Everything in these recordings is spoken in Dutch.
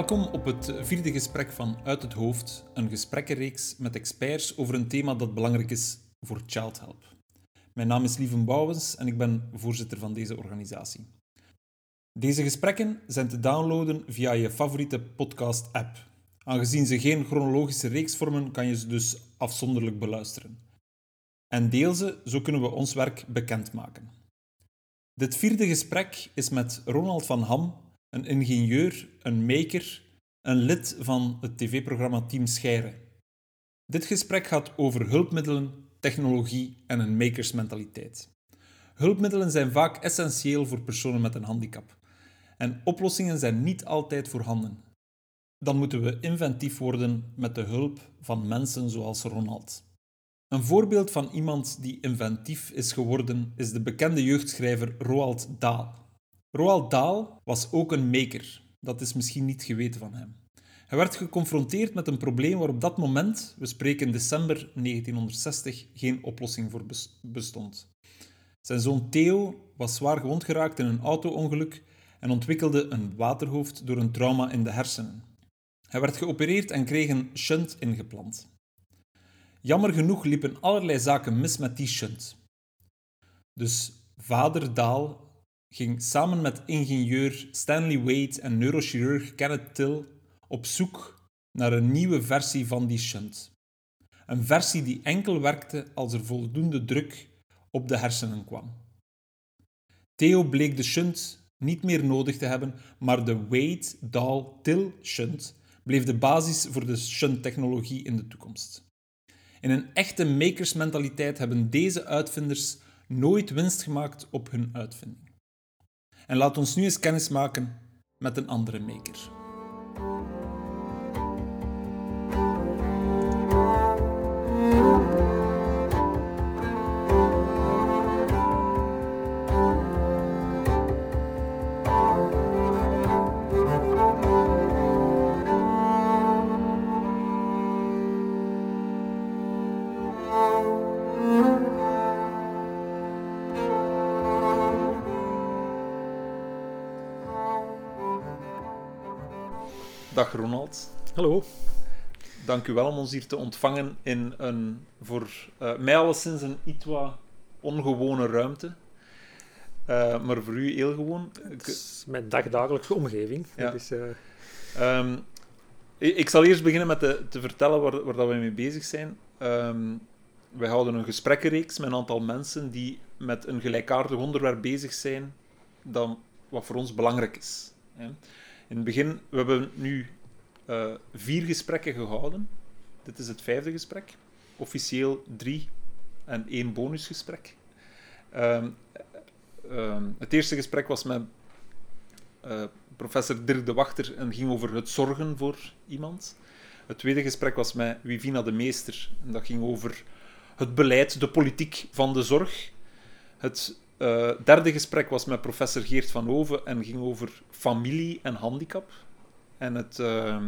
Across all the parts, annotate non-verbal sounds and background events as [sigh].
Welkom op het vierde gesprek van Uit het Hoofd, een gesprekkenreeks met experts over een thema dat belangrijk is voor Child Help. Mijn naam is Lieven Bouwens en ik ben voorzitter van deze organisatie. Deze gesprekken zijn te downloaden via je favoriete podcast-app. Aangezien ze geen chronologische reeks vormen, kan je ze dus afzonderlijk beluisteren. En deel ze, zo kunnen we ons werk bekendmaken. Dit vierde gesprek is met Ronald van Ham, een ingenieur, een maker, een lid van het tv-programma Team Scheire. Dit gesprek gaat over hulpmiddelen, technologie en een makersmentaliteit. Hulpmiddelen zijn vaak essentieel voor personen met een handicap. En oplossingen zijn niet altijd voorhanden. Dan moeten we inventief worden met de hulp van mensen zoals Ronald. Een voorbeeld van iemand die inventief is geworden is de bekende jeugdschrijver Roald Dahl. Roald Dahl was ook een maker. Dat is misschien niet geweten van hem. Hij werd geconfronteerd met een probleem waar op dat moment, we spreken december 1960, geen oplossing voor bestond. Zijn zoon Theo was zwaar gewond geraakt in een auto-ongeluk en ontwikkelde een waterhoofd door een trauma in de hersenen. Hij werd geopereerd en kreeg een shunt ingeplant. Jammer genoeg liepen allerlei zaken mis met die shunt. Dus vader Daal ging samen met ingenieur Stanley Wade en neurochirurg Kenneth Till op zoek naar een nieuwe versie van die shunt. Een versie die enkel werkte als er voldoende druk op de hersenen kwam. Theo bleek de shunt niet meer nodig te hebben, maar de Wade-Dahl-Till shunt bleef de basis voor de shunt-technologie in de toekomst. In een echte makersmentaliteit hebben deze uitvinders nooit winst gemaakt op hun uitvinding. En laat ons nu eens kennis maken met een andere maker. Hallo. Dank u wel om ons hier te ontvangen in een voor uh, mij alleszins een iets wat ongewone ruimte. Uh, maar voor u heel gewoon. Het is mijn dagdagelijkse omgeving. Ja. Dus, uh... um, ik zal eerst beginnen met te, te vertellen waar, waar dat we mee bezig zijn. Um, wij houden een gesprekkenreeks met een aantal mensen die met een gelijkaardig onderwerp bezig zijn dan wat voor ons belangrijk is. In het begin, we hebben nu uh, vier gesprekken gehouden. Dit is het vijfde gesprek. Officieel drie en één bonusgesprek. Um, um, het eerste gesprek was met uh, professor Dirk de Wachter en ging over het zorgen voor iemand. Het tweede gesprek was met Wivina de Meester en dat ging over het beleid, de politiek van de zorg. Het uh, derde gesprek was met professor Geert van Hoven en ging over familie en handicap. En het, uh,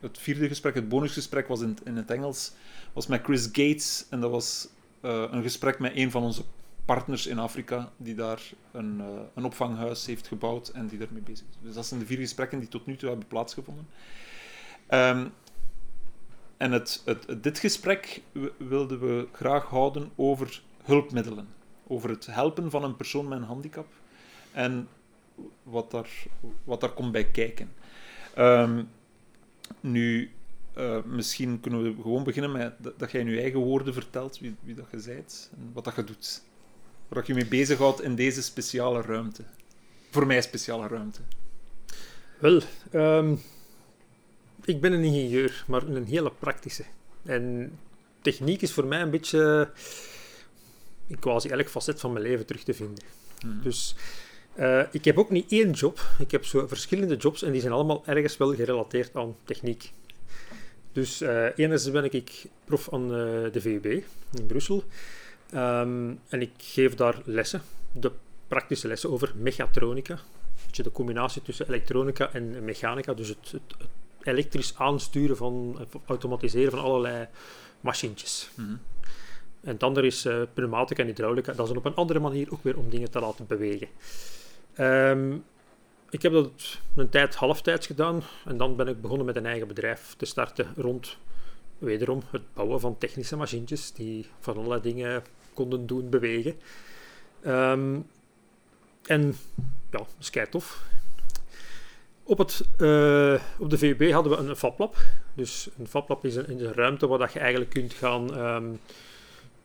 het vierde gesprek, het bonusgesprek, was in, in het Engels, was met Chris Gates. En dat was uh, een gesprek met een van onze partners in Afrika, die daar een, uh, een opvanghuis heeft gebouwd en die daarmee bezig is. Dus dat zijn de vier gesprekken die tot nu toe hebben plaatsgevonden. Um, en het, het, dit gesprek wilden we graag houden over hulpmiddelen over het helpen van een persoon met een handicap en wat daar, wat daar komt bij kijken. Um, nu, uh, misschien kunnen we gewoon beginnen met dat, dat jij in je eigen woorden vertelt wie, wie dat je bent en wat dat je doet. Waar je mee bezighoudt in deze speciale ruimte. Voor mij speciale ruimte. Wel, um, ik ben een ingenieur, maar een hele praktische. En techniek is voor mij een beetje in quasi elk facet van mijn leven terug te vinden. Mhm. Dus uh, ik heb ook niet één job. Ik heb zo verschillende jobs en die zijn allemaal ergens wel gerelateerd aan techniek. Dus uh, enerzijds ben ik prof aan uh, de VUB in Brussel. Um, en ik geef daar lessen, de praktische lessen over mechatronica. De combinatie tussen elektronica en mechanica, dus het, het, het elektrisch aansturen van, automatiseren van allerlei machientjes. Mm en het andere is uh, pneumatica en hydraulica. Dat is op een andere manier ook weer om dingen te laten bewegen. Um, ik heb dat een tijd halftijds gedaan en dan ben ik begonnen met een eigen bedrijf te starten rond wederom het bouwen van technische machientjes die van allerlei dingen konden doen bewegen. Ehm, en ja, dat is kei tof. Op, het, uh, op de VUB hadden we een fablab. Dus een fablab is een, een ruimte waar dat je eigenlijk kunt gaan um,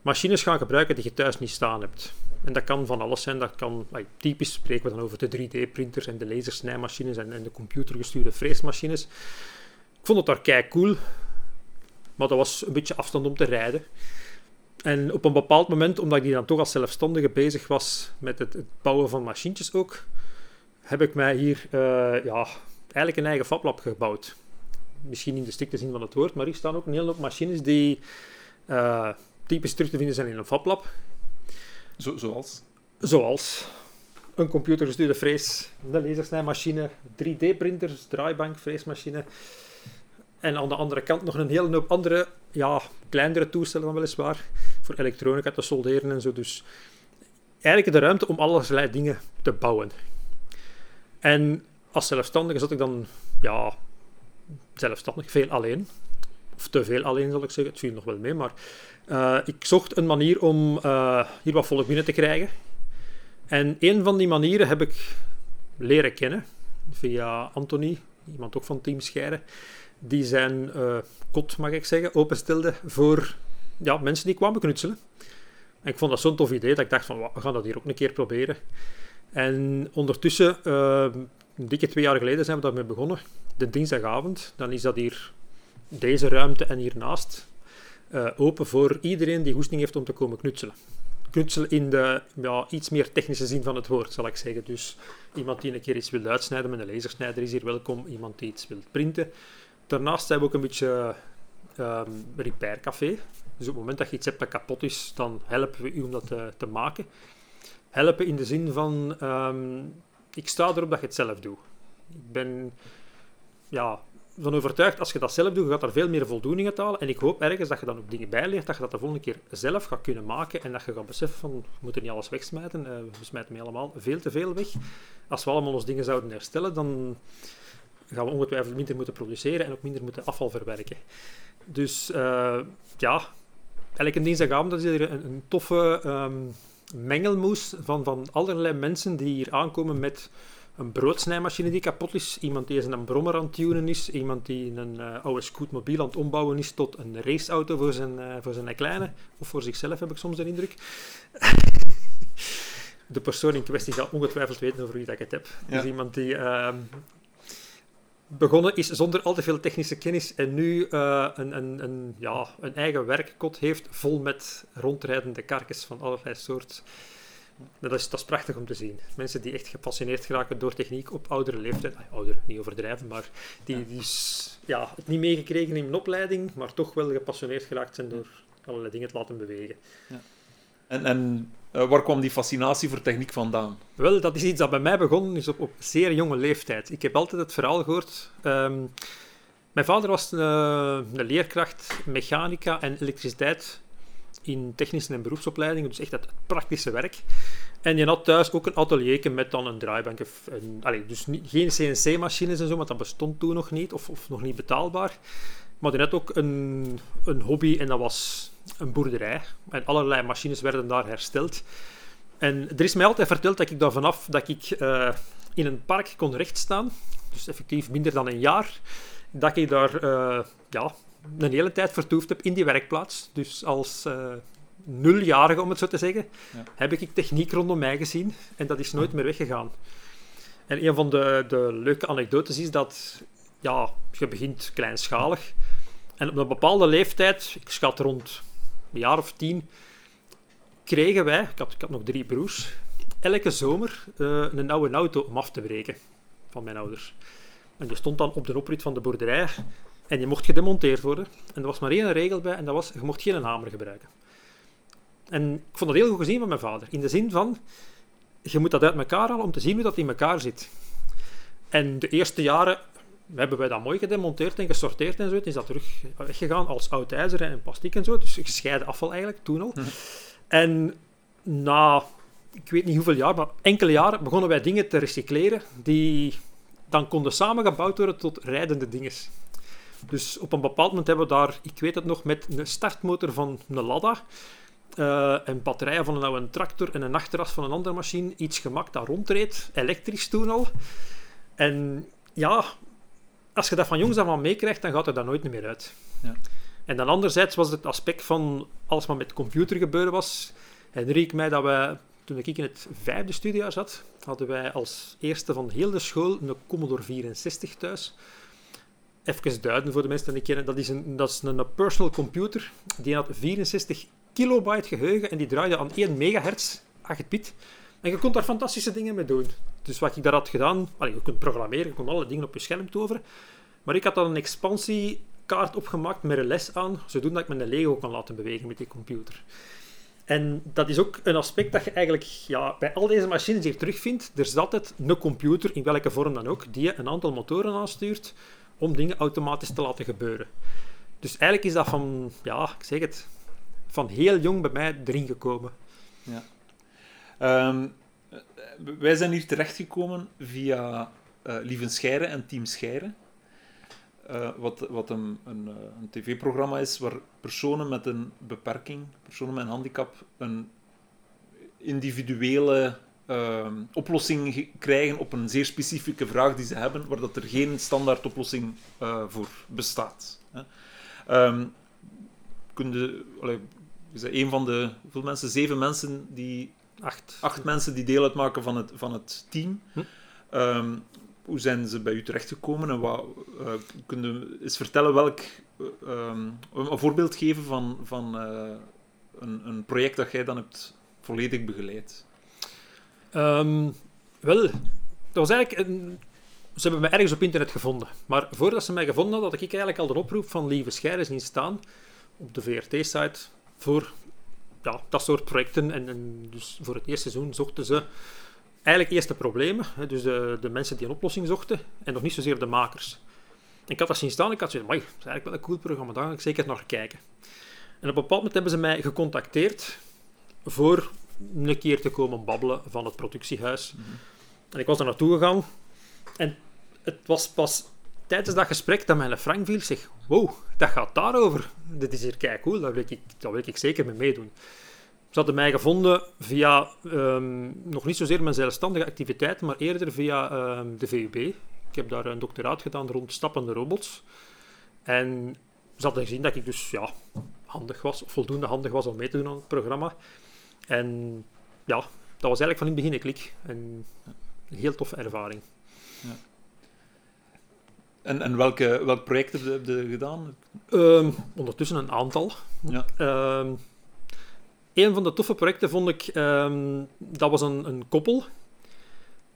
machines gaan gebruiken die je thuis niet staan hebt. En dat kan van alles zijn. Dat kan, typisch spreken we dan over de 3D-printers en de lasersnijmachines en, en de computergestuurde freesmachines. Ik vond het daar kei cool, maar dat was een beetje afstand om te rijden. En op een bepaald moment, omdat ik die dan toch als zelfstandige bezig was met het, het bouwen van machientjes ook, heb ik mij hier uh, ja, eigenlijk een eigen fablab gebouwd. Misschien in de strikte zin van het woord, maar hier staan ook een hele hoop machines die uh, typisch terug te vinden zijn in een fablab. Zo, zoals? Zoals een computergestuurde frees, een lasersnijmachine, 3D-printers, draaibank, freesmachine. En aan de andere kant nog een hele hoop andere, ja, kleinere toestellen dan weliswaar, voor elektronica te solderen en zo. Dus eigenlijk de ruimte om allerlei dingen te bouwen. En als zelfstandige zat ik dan, ja, zelfstandig, veel alleen. Of te veel alleen, zal ik zeggen. Het viel nog wel mee, maar uh, ik zocht een manier om uh, hier wat volk binnen te krijgen. En een van die manieren heb ik leren kennen via Anthony, iemand ook van Team Scheiden, die zijn uh, kot, mag ik zeggen, openstelde voor ja, mensen die kwamen knutselen. En ik vond dat zo'n tof idee dat ik dacht van, we gaan dat hier ook een keer proberen. En ondertussen, een dikke twee jaar geleden zijn we daarmee begonnen. De dinsdagavond, dan is dat hier deze ruimte en hiernaast uh, open voor iedereen die goesting heeft om te komen knutselen. Knutselen in de ja, iets meer technische zin van het woord, zal ik zeggen. Dus iemand die een keer iets wil uitsnijden met een lasersnijder is hier welkom. Iemand die iets wil printen. Daarnaast zijn we ook een beetje um, repaircafé. Dus op het moment dat je iets hebt dat kapot is, dan helpen we u om dat te, te maken. Helpen in de zin van, um, ik sta erop dat je het zelf doet. Ik ben ja, van overtuigd, als je dat zelf doet, je gaat er veel meer voldoening uit halen. En ik hoop ergens dat je dan ook dingen bijleert, dat je dat de volgende keer zelf gaat kunnen maken en dat je gaat beseffen van, we moeten niet alles wegsmijten, uh, we smijten mee allemaal veel te veel weg. Als we allemaal ons dingen zouden herstellen, dan gaan we ongetwijfeld minder moeten produceren en ook minder moeten afval verwerken. Dus uh, ja, elke dinsdagavond is er een, een toffe um, mengelmoes van, van allerlei mensen die hier aankomen met een broodsnijmachine die kapot is, iemand die een brommer aan het tunen is, iemand die een uh, oude scootmobiel aan het ombouwen is tot een raceauto voor zijn, uh, voor zijn kleine, of voor zichzelf heb ik soms de indruk. [laughs] de persoon in kwestie zal ongetwijfeld weten over wie dat ik het heb. Ja. Dus iemand die uh, begonnen is zonder al te veel technische kennis en nu uh, een, een, een, ja, een eigen werkkot heeft vol met rondrijdende karkens van allerlei soorten. Dat is, dat is prachtig om te zien. Mensen die echt gepassioneerd geraken door techniek op oudere leeftijd. ouder, niet overdrijven, maar die, die ja, het niet meegekregen in een opleiding, maar toch wel gepassioneerd geraakt zijn door allerlei dingen te laten bewegen. Ja. En, en uh, waar kwam die fascinatie voor techniek vandaan? Wel, dat is iets dat bij mij begonnen is op, op zeer jonge leeftijd. Ik heb altijd het verhaal gehoord. Um, mijn vader was een, eh, een leerkracht mechanica en elektriciteit in technische en beroepsopleidingen, dus echt het praktische werk. En je had thuis ook een atelier met dan een draaibank. Dus geen CNC-machines en zo, want dat bestond toen nog niet, of, of nog niet betaalbaar. Maar je had ook een, een hobby en dat was een boerderij. En allerlei machines werden daar hersteld. En er is mij altijd verteld dat ik daar vanaf dat ik uh, in een park kon rechtstaan, dus effectief minder dan een jaar, dat ik daar uh, ja, een hele tijd vertoefd heb in die werkplaats. Dus als uh, nuljarige, om het zo te zeggen, ja. heb ik techniek rondom mij gezien en dat is nooit meer weggegaan. En een van de, de leuke anekdotes is dat ja, je begint kleinschalig en op een bepaalde leeftijd, ik schat rond een jaar of tien, kregen wij, ik had, ik had nog drie broers, elke zomer uh, een oude auto om af te breken van mijn ouders. En die stond dan op de oprit van de boerderij en je mocht gedemonteerd worden. En er was maar één regel bij, en dat was, je mocht geen hamer gebruiken. En ik vond dat heel goed gezien van mijn vader. In de zin van, je moet dat uit elkaar halen om te zien hoe dat in elkaar zit. En de eerste jaren hebben wij dat mooi gedemonteerd en gesorteerd en zo. Het is dat terug weggegaan als oud ijzer en plastic en zo. Dus gescheiden afval eigenlijk, toen al. Mhm. En na ik weet niet hoeveel jaar, maar enkele jaren begonnen wij dingen te recycleren die dan konden samengebouwd worden tot rijdende dingen. Dus op een bepaald moment hebben we daar, ik weet het nog, met een startmotor van een Lada uh, en batterijen van een oude tractor en een achteras van een andere machine iets gemaakt dat rondreed, elektrisch toen al. En ja, als je dat van jongs af aan meekrijgt, dan gaat er dat nooit meer uit. Ja. En dan anderzijds was het aspect van alles wat met computer gebeuren was, herinner ik mij dat wij, toen ik in het vijfde studiejaar zat, hadden wij als eerste van heel de school een Commodore 64 thuis. Even duiden voor de mensen die het kennen. Dat is een, dat is een personal computer. Die had 64 kilobyte geheugen en die draaide aan 1 megahertz, 8 bit. En je kon daar fantastische dingen mee doen. Dus wat ik daar had gedaan, je kunt programmeren, je kon alle dingen op je scherm toveren. Maar ik had dan een expansiekaart opgemaakt met les aan, zodat ik mijn Lego kan laten bewegen met die computer. En dat is ook een aspect dat je eigenlijk ja, bij al deze machines hier terugvindt. Er is altijd een computer, in welke vorm dan ook, die een aantal motoren aanstuurt om dingen automatisch te laten gebeuren. Dus eigenlijk is dat van, ja, ik zeg het, van heel jong bij mij erin gekomen. Ja. Ehm, wij zijn hier terechtgekomen via uh, Lieven Scheire en Team Scheire. Uh, wat, wat een, een, eh, een tv-programma is waar personen met een beperking, personen met een handicap, een individuele uh, oplossing krijgen op een zeer specifieke vraag die ze hebben, waar dat er geen standaard oplossing uh, voor bestaat. Hè. Um, een van de hoeveel mensen? Zeven mensen die. Acht. Acht mensen die deel uitmaken van het, van het team. Hm? Um, hoe zijn ze bij u terechtgekomen en wat uh, kun je eens vertellen welk um, een voorbeeld geven van, van uh, een, een project dat jij dan hebt volledig begeleid? Um, wel, dat was eigenlijk ze hebben mij ergens op internet gevonden. Maar voordat ze mij gevonden hadden, had ik eigenlijk al de oproep van Lieve Scheire zien staan op de VRT-site voor ja, dat soort projecten. En, dus voor het eerste seizoen zochten ze eigenlijk eerst de problemen, dus de, de mensen die een oplossing zochten, en nog niet zozeer de makers. Ik had dat zien staan, ik had zoiets dat is eigenlijk wel een cool programma, daar ga ik zeker naar kijken. En op een bepaald moment hebben ze mij gecontacteerd voor een keer te komen babbelen van het productiehuis. Mhm. En ik was daar naartoe gegaan. En het was pas tijdens dat gesprek dat mijn Frank viel. Zeg, wow, dat gaat daarover. Dit is hier kei cool, daar wil ik, daar wil ik zeker mee meedoen. Ze hadden mij gevonden via um, nog niet zozeer mijn zelfstandige activiteiten, maar eerder via um, de VUB. Ik heb daar een doctoraat gedaan rond stappende robots. En ze hadden gezien dat ik dus ja, handig was, of voldoende handig was om mee te doen aan het programma. En ja, dat was eigenlijk van in het begin een klik. En een heel toffe ervaring. Ja. En, en welke, welk project heb je, je gedaan? Um, ondertussen een aantal. Ja. Um, een van de toffe projecten vond ik, um, dat was een, een koppel.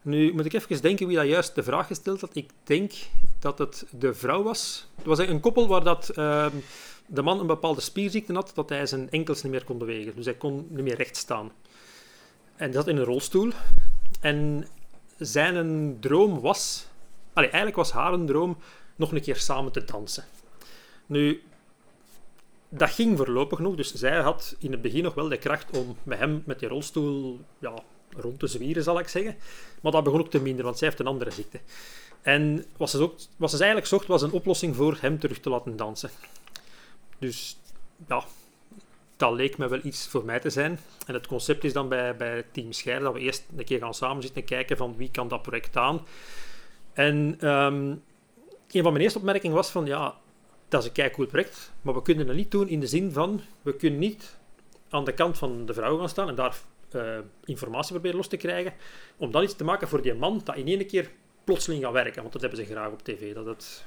Nu moet ik even denken wie dat juist de vraag gesteld had. Ik denk dat het de vrouw was. Het was een koppel waar dat, de man een bepaalde spierziekte had, dat hij zijn enkels niet meer kon bewegen. Dus hij kon niet meer recht staan. En hij zat in een rolstoel. En zijn droom was eigenlijk was haar een droom nog een keer samen te dansen. Nu, dat ging voorlopig nog, dus zij had in het begin nog wel de kracht om met hem met die rolstoel ja, rond te zwieren, zal ik zeggen. Maar dat begon ook te minder, want zij heeft een andere ziekte. En wat ze, wat ze eigenlijk zocht, was een oplossing voor hem terug te laten dansen. Dus ja, dat leek me wel iets voor mij te zijn. En het concept is dan bij, bij Team Scheir dat we eerst een keer gaan samen zitten en kijken van wie kan dat project aan. En um, een van mijn eerste opmerkingen was van, ja, dat is een kei cool project, maar we kunnen dat niet doen in de zin van, we kunnen niet aan de kant van de vrouw gaan staan en daar uh, informatie proberen los te krijgen, om dan iets te maken voor die man dat in één keer plotseling gaat werken. Want dat hebben ze graag op tv, dat het,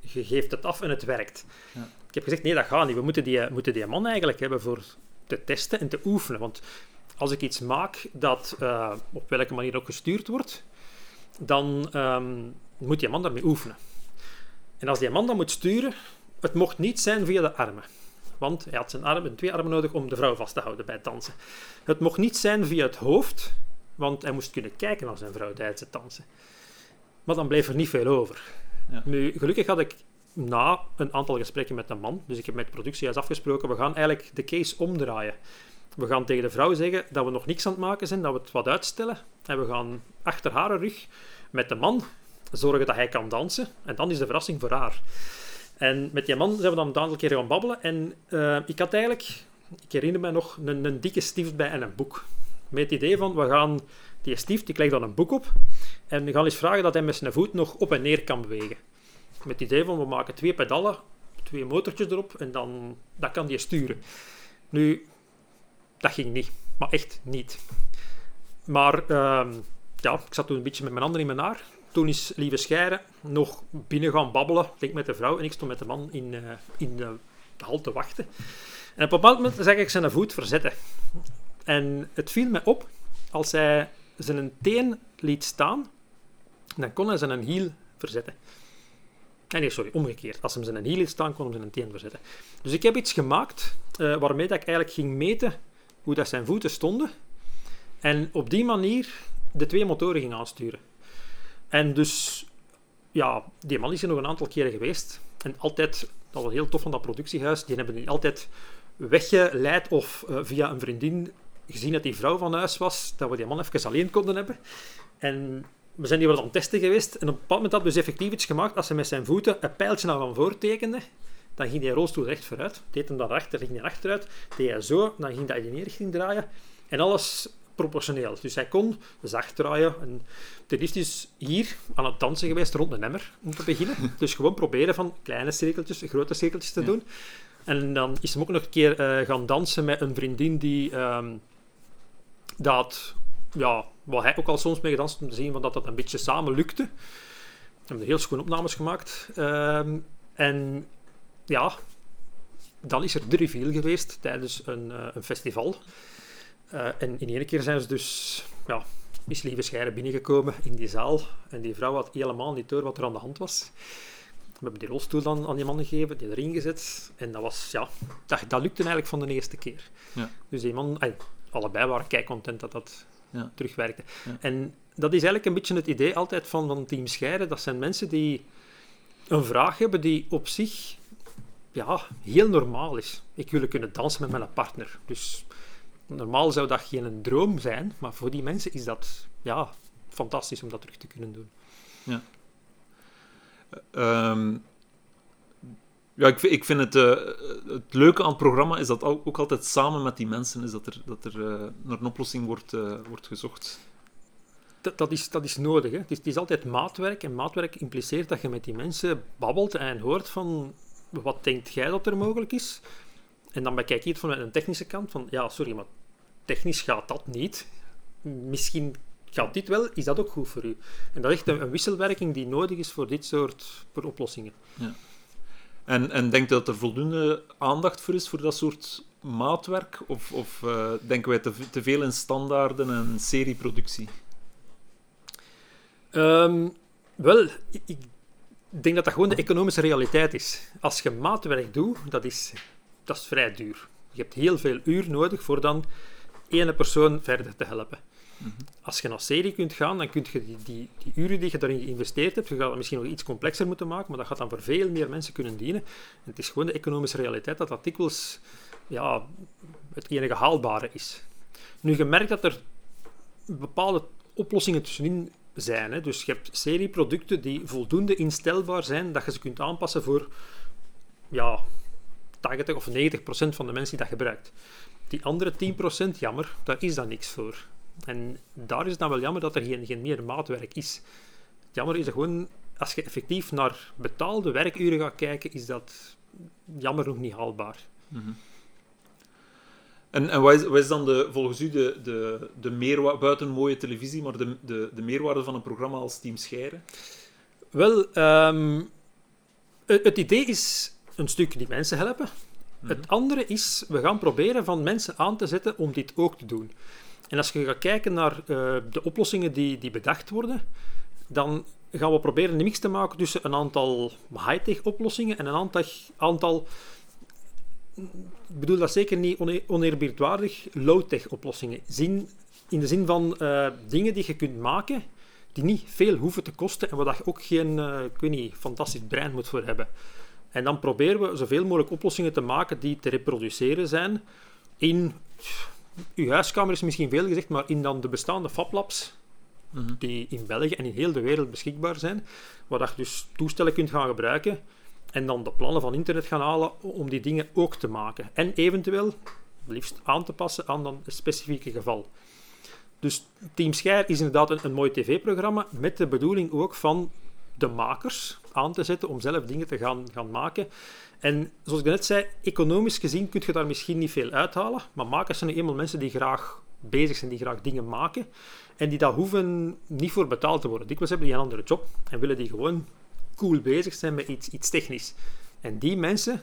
je geeft het af en het werkt. Ja. Ik heb gezegd, nee, dat gaat niet. We moeten die, moeten die man eigenlijk hebben voor te testen en te oefenen. Want als ik iets maak dat uh, op welke manier ook gestuurd wordt, dan um, moet die man daarmee oefenen. En als die man dan moet sturen, het mocht niet zijn via de armen. Want hij had zijn armen, twee armen nodig om de vrouw vast te houden bij het dansen. Het mocht niet zijn via het hoofd, want hij moest kunnen kijken naar zijn vrouw tijdens het dansen. Maar dan bleef er niet veel over. Ja. Nu, gelukkig had ik na een aantal gesprekken met een man, dus ik heb met het productiehuis afgesproken, we gaan eigenlijk de case omdraaien. we gaan tegen de vrouw zeggen dat we nog niks aan het maken zijn, dat we het wat uitstellen. En we gaan achter haar rug met de man zorgen dat hij kan dansen. En dan is de verrassing voor haar. En met die man zijn we dan een aantal keer gaan babbelen. En uh, ik had eigenlijk, ik herinner me nog, een, een dikke stift bij en een boek. Met het idee van, we gaan die stift, ik leg dan een boek op. En we gaan eens vragen dat hij met zijn voet nog op en neer kan bewegen. Met het idee van, we maken twee pedalen, twee motortjes erop. En dan dat kan die sturen. Nu, dat ging niet. Maar echt niet. Maar uh, ja, ik zat toen een beetje met mijn handen in mijn haar. Toen is Lieve Scheire nog binnen gaan babbelen, denk met de vrouw. En ik stond met de man in, uh, in de hal te wachten. En op een bepaald moment zag ik zijn voet verzetten. En het viel me op, als hij zijn teen liet staan, dan kon hij zijn hiel verzetten. Nee, sorry, omgekeerd. Als hij zijn hiel liet staan, kon hij zijn teen verzetten. Dus ik heb iets gemaakt uh, waarmee dat ik eigenlijk ging meten hoe dat zijn voeten stonden. En op die manier de twee motoren ging aansturen. En dus, ja, die man is er nog een aantal keren geweest. En altijd, dat was heel tof van dat productiehuis, die hebben die altijd weggeleid of uh, via een vriendin gezien dat die vrouw van huis was, dat we die man even alleen konden hebben. En we zijn die wat aan het testen geweest. En op een bepaald moment hadden we dus effectief iets gemaakt. Als hij met zijn voeten een pijltje naar van voor tekende, dan ging die rolstoel recht vooruit. Deed hem dan achter, ging hij achteruit. Deed hij zo, dan ging dat in die richting draaien. En alles proportioneel. Dus hij kon zacht draaien. En ten eerste is hier aan het dansen geweest rond de emmer, om te beginnen. [laughs] Dus gewoon proberen van kleine cirkeltjes, grote cirkeltjes te doen. En dan is hij ook nog een keer uh, gaan dansen met een vriendin die um, dat, ja, waar hij ook al soms mee gedanst om te zien van dat dat een beetje samen lukte. We hebben heel schoon opnames gemaakt. Um, en ja, dan is er de reveal geweest tijdens een, uh, een festival. Uh, en in één keer zijn ze dus, ja, is lieve binnengekomen in die zaal. En die vrouw had helemaal niet door wat er aan de hand was. We hebben die rolstoel dan aan die man gegeven, die erin gezet. En dat was, ja, dat, dat lukte eigenlijk van de eerste keer. Ja. Dus die man, allebei waren kei content dat dat ja. terugwerkte. Ja. En dat is eigenlijk een beetje het idee altijd van, van Team Scheiden. Dat zijn mensen die een vraag hebben die op zich ja, heel normaal is. Ik wil kunnen dansen met mijn partner. Dus normaal zou dat geen droom zijn, maar voor die mensen is dat ja, fantastisch om dat terug te kunnen doen. Ja. Um, ja, ik, ik vind het, uh, het leuke aan het programma is dat ook altijd samen met die mensen is dat er, dat er uh, naar een oplossing wordt, uh, wordt gezocht. Dat, dat, is, dat is nodig. Hè? Het, is, het is altijd maatwerk en maatwerk impliceert dat je met die mensen babbelt en hoort van wat denkt jij dat er mogelijk is? En dan bekijk je het vanuit een technische kant van ja, sorry, maar technisch gaat dat niet. Misschien gaat dit wel, is dat ook goed voor u? En dat is echt een, een wisselwerking die nodig is voor dit soort oplossingen. Ja. En, en denkt dat er voldoende aandacht voor is voor dat soort maatwerk? Of, of uh, denken wij te, te, veel in standaarden en serieproductie? Um, wel, ik denk dat dat gewoon de economische realiteit is. Als je maatwerk doet, dat is, dat is vrij duur. Je hebt heel veel uur nodig voor dan ene persoon verder te helpen. Mhm. Als je naar serie kunt gaan, dan kun je die, die, die, uren die je daarin geïnvesteerd hebt, je gaat het misschien nog iets complexer moeten maken, maar dat gaat dan voor veel meer mensen kunnen dienen. En het is gewoon de economische realiteit dat dat dikwijls ja, het enige haalbare is. Nu, je merkt dat er bepaalde oplossingen tussenin zijn. Hè. Dus je hebt serieproducten die voldoende instelbaar zijn dat je ze kunt aanpassen voor ja, 80 of 90 procent van de mensen die dat gebruikt. Die andere 10 procent, jammer, daar is dan niks voor. En daar is het dan wel jammer dat er geen, geen meer maatwerk is. Het jammer is dat gewoon, als je effectief naar betaalde werkuren gaat kijken, is dat jammer nog niet haalbaar. Mm -hmm. En, en wat, is, wat, is, dan de, volgens u de, de, de meerwaarde, buiten mooie televisie, maar de, de, de meerwaarde van een programma als Team Scheire? Wel, um, het, idee is een stuk die mensen helpen. Mm -hmm. Het andere is, we gaan proberen van mensen aan te zetten om dit ook te doen. En als je gaat kijken naar uh, de oplossingen die, die bedacht worden, dan gaan we proberen een mix te maken tussen een aantal high-tech oplossingen en een aantal, aantal ik bedoel dat zeker niet oneerbiedwaardig, low-tech oplossingen. Zin, in de zin van uh, dingen die je kunt maken die niet veel hoeven te kosten en waar je ook geen uh, ik weet niet, fantastisch brein moet voor hebben. En dan proberen we zoveel mogelijk oplossingen te maken die te reproduceren zijn in uw huiskamer is misschien veel gezegd, maar in dan de bestaande FabLabs, Mhm. die in België en in heel de wereld beschikbaar zijn, waar je dus toestellen kunt gaan gebruiken en dan de plannen van internet gaan halen om die dingen ook te maken. En eventueel, liefst aan te passen aan dan het specifieke geval. Dus Team Scheir is inderdaad een, een mooi tv-programma met de bedoeling ook van de makers aan te zetten om zelf dingen te gaan, gaan maken. En zoals ik net zei, economisch gezien kun je daar misschien niet veel uithalen, maar makers zijn nu eenmaal mensen die graag bezig zijn, die graag dingen maken en die daar hoeven niet voor betaald te worden. Dikwijls hebben die een andere job en willen die gewoon cool bezig zijn met iets, iets technisch. En die mensen,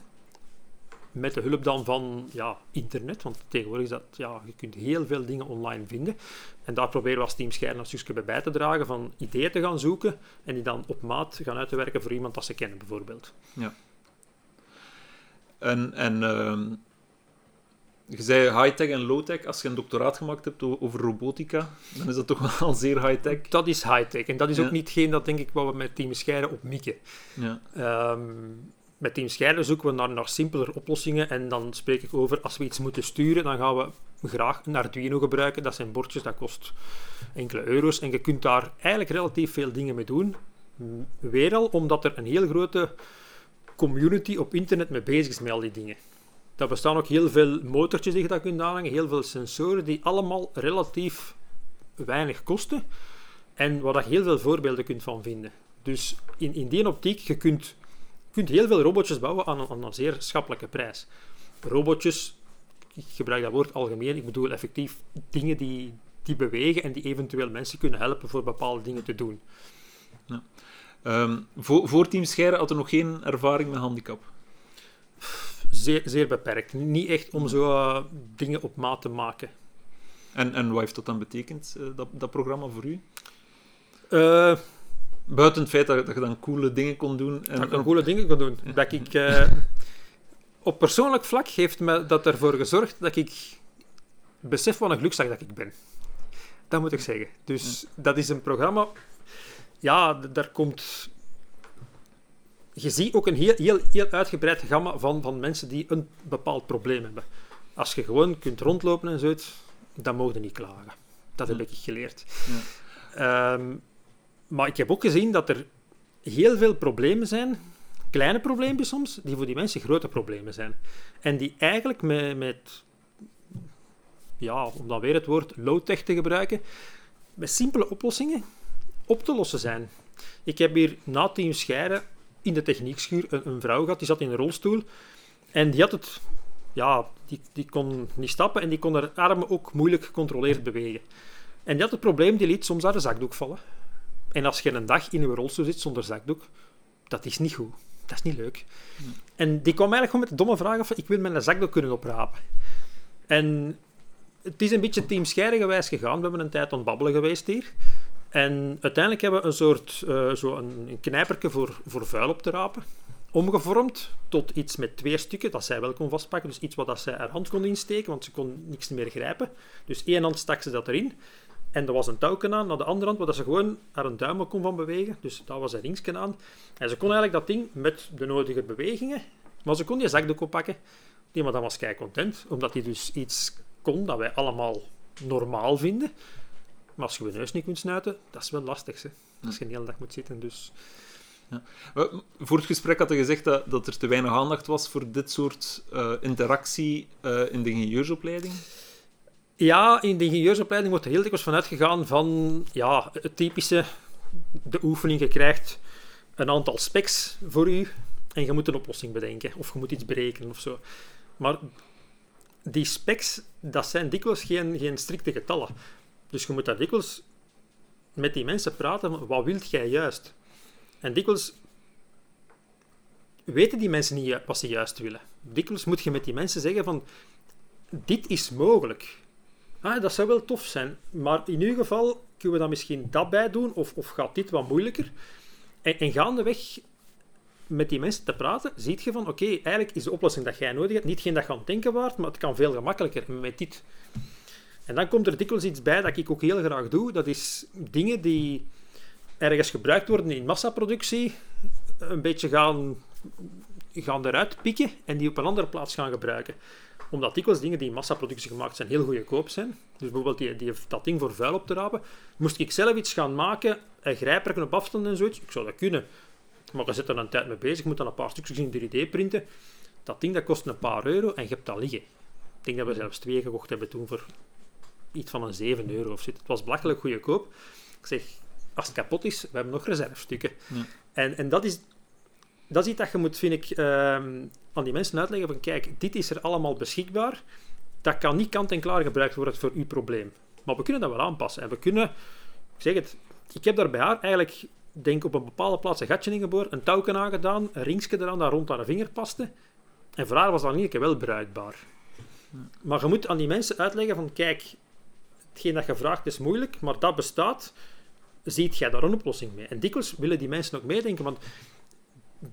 met de hulp dan van ja, internet, want tegenwoordig is dat, ja, je kunt heel veel dingen online vinden. En daar proberen we als Team stukje bij bij te dragen van ideeën te gaan zoeken en die dan op maat gaan uit te werken voor iemand dat ze kennen, bijvoorbeeld. En, en ehm, je zei high-tech en low-tech. Als je een doctoraat gemaakt hebt over robotica, dan is dat toch wel [laughs] zeer high-tech. Dat is high-tech en dat is Ja. ook niet hetgeen dat denk ik wat we met Team Scheire op mikken. Ja. Ehm, met Team Scheire zoeken we naar, naar simpeler oplossingen en dan spreek ik over als we iets moeten sturen, dan gaan we graag een Arduino gebruiken. Dat zijn bordjes, dat kost enkele euro's en je kunt daar eigenlijk relatief veel dingen mee doen. Weer al omdat er een heel grote community op internet mee bezig is met al die dingen. Daar bestaan ook heel veel motortjes die je daar kunt aanhangen, heel veel sensoren die allemaal relatief weinig kosten en waar je heel veel voorbeelden kunt van vinden. Dus in, in die optiek, je kunt, kunt heel veel robotjes bouwen aan een, aan een zeer schappelijke prijs. Robotjes, ik gebruik dat woord algemeen, ik bedoel effectief dingen die, die bewegen en die eventueel mensen kunnen helpen voor bepaalde dingen te doen. Ehm, voor, voor Team Scheire had er nog geen ervaring met handicap. Zeer, zeer beperkt. Niet echt om zo eh, dingen op maat te maken. En, en wat heeft dat dan betekend, eh, dat, dat programma voor u? Eh, Buiten het feit dat, dat je dan coole dingen kon doen. En, dat ik een coole dingen kan doen. Dat ik, eh, op persoonlijk vlak heeft me dat ervoor gezorgd dat ik besef wat een gelukzak dat ik ben. Dat moet ik zeggen. Dus dat is een programma... Ja, daar komt... Je ziet ook een heel, heel, heel uitgebreid gamma van, van mensen die een bepaald probleem hebben. Als je gewoon kunt rondlopen en zoiets, dan mogen niet klagen. Dat heb Ja. ik geleerd. Ehm, maar ik heb ook gezien dat er heel veel problemen zijn, kleine probleempjes soms, die voor die mensen grote problemen zijn. En die eigenlijk met, ja, om dan weer het woord low-tech te gebruiken, met simpele oplossingen op te lossen zijn. Ik heb hier na Team Scheire in de techniekschuur een, een vrouw gehad, die zat in een rolstoel en die had het, ja, die, die kon niet stappen en die kon haar armen ook moeilijk gecontroleerd bewegen. En die had het probleem, die liet soms haar zakdoek vallen. En als je een dag in een rolstoel zit zonder zakdoek, dat is niet goed. Dat is niet leuk. En die kwam eigenlijk gewoon met de domme vraag af, ik wil mijn zakdoek kunnen oprapen. En het is een beetje team Scheire gewijs gegaan. We hebben een tijd aan babbelen geweest hier. En uiteindelijk hebben we een soort eh, zo een, een knijperke voor, voor vuil op te rapen. Omgevormd tot iets met twee stukken, dat zij wel kon vastpakken. Dus iets wat dat zij haar hand kon insteken, want ze kon niks meer grijpen. Dus één hand stak ze dat erin. En er was een touwken aan naar de andere hand, waar ze gewoon haar een duim kon van bewegen. Dus daar was een ringsken aan. En ze kon eigenlijk dat ding met de nodige bewegingen, maar ze kon die zakdoek oppakken. Die madame was kei content, omdat hij dus iets kon dat wij allemaal normaal vinden. Maar als je je neus niet kunt snuiten, dat is wel lastig. Hè? Als je een hele dag moet zitten. Dus We- Voor het gesprek had je gezegd dat, dat er te weinig aandacht was voor dit soort eh, interactie eh, in de ingenieursopleiding. Ja, in de ingenieursopleiding wordt er heel dikwijls van uitgegaan van ja, het typische, de oefening, je krijgt een aantal specs voor u en je moet een oplossing bedenken of je moet iets berekenen of zo. Maar die specs, dat zijn dikwijls geen, geen strikte getallen. Dus je moet daar dikwijls met die mensen praten wat wilt jij juist? En dikwijls weten die mensen niet wat ze juist willen. Dikwijls moet je met die mensen zeggen van dit is mogelijk. Ah, dat zou wel tof zijn. Maar in uw geval kunnen we dan misschien dat bij doen, of, of gaat dit wat moeilijker? En, en gaandeweg met die mensen te praten, ziet je van, oké, eigenlijk is de oplossing dat jij nodig hebt niet geen dat je aan het denken waard, maar het kan veel gemakkelijker met dit. En dan komt er dikwijls iets bij dat ik ook heel graag doe. Dat is dingen die ergens gebruikt worden in massaproductie, een beetje gaan, gaan eruit pikken en die op een andere plaats gaan gebruiken. Omdat dikwijls dingen die in massaproductie gemaakt zijn heel goedkoop zijn. Dus bijvoorbeeld die, die, dat ding voor vuil op te rapen. Moest ik zelf iets gaan maken, en grijpwerken op afstand en zoiets, ik zou dat kunnen. Maar je zit er een tijd mee bezig, je moet dan een paar stukjes in 3D printen. Dat ding dat kost een paar euro en je hebt dat liggen. Ik denk dat we zelfs twee gekocht hebben toen voor iets van een 7 euro of zoiets. Het was belachelijk goedkoop. Ik zeg, als het kapot is, we hebben nog reservestukken. Ja. En, en dat, is, dat is iets dat je moet, vind ik, ehm, aan die mensen uitleggen van kijk, dit is er allemaal beschikbaar. Dat kan niet kant-en-klaar gebruikt worden voor uw probleem. Maar we kunnen dat wel aanpassen. En we kunnen, ik zeg het, ik heb daar bij haar eigenlijk, denk op een bepaalde plaats een gatje in geboord, een touwken aangedaan, een ringsje eraan dat rond haar vinger paste. En voor haar was dat niet wel bruikbaar. Maar je moet aan die mensen uitleggen van kijk, hetgeen dat je vraagt is moeilijk, maar dat bestaat. Ziet jij daar een oplossing mee? En dikwijls willen die mensen ook meedenken, want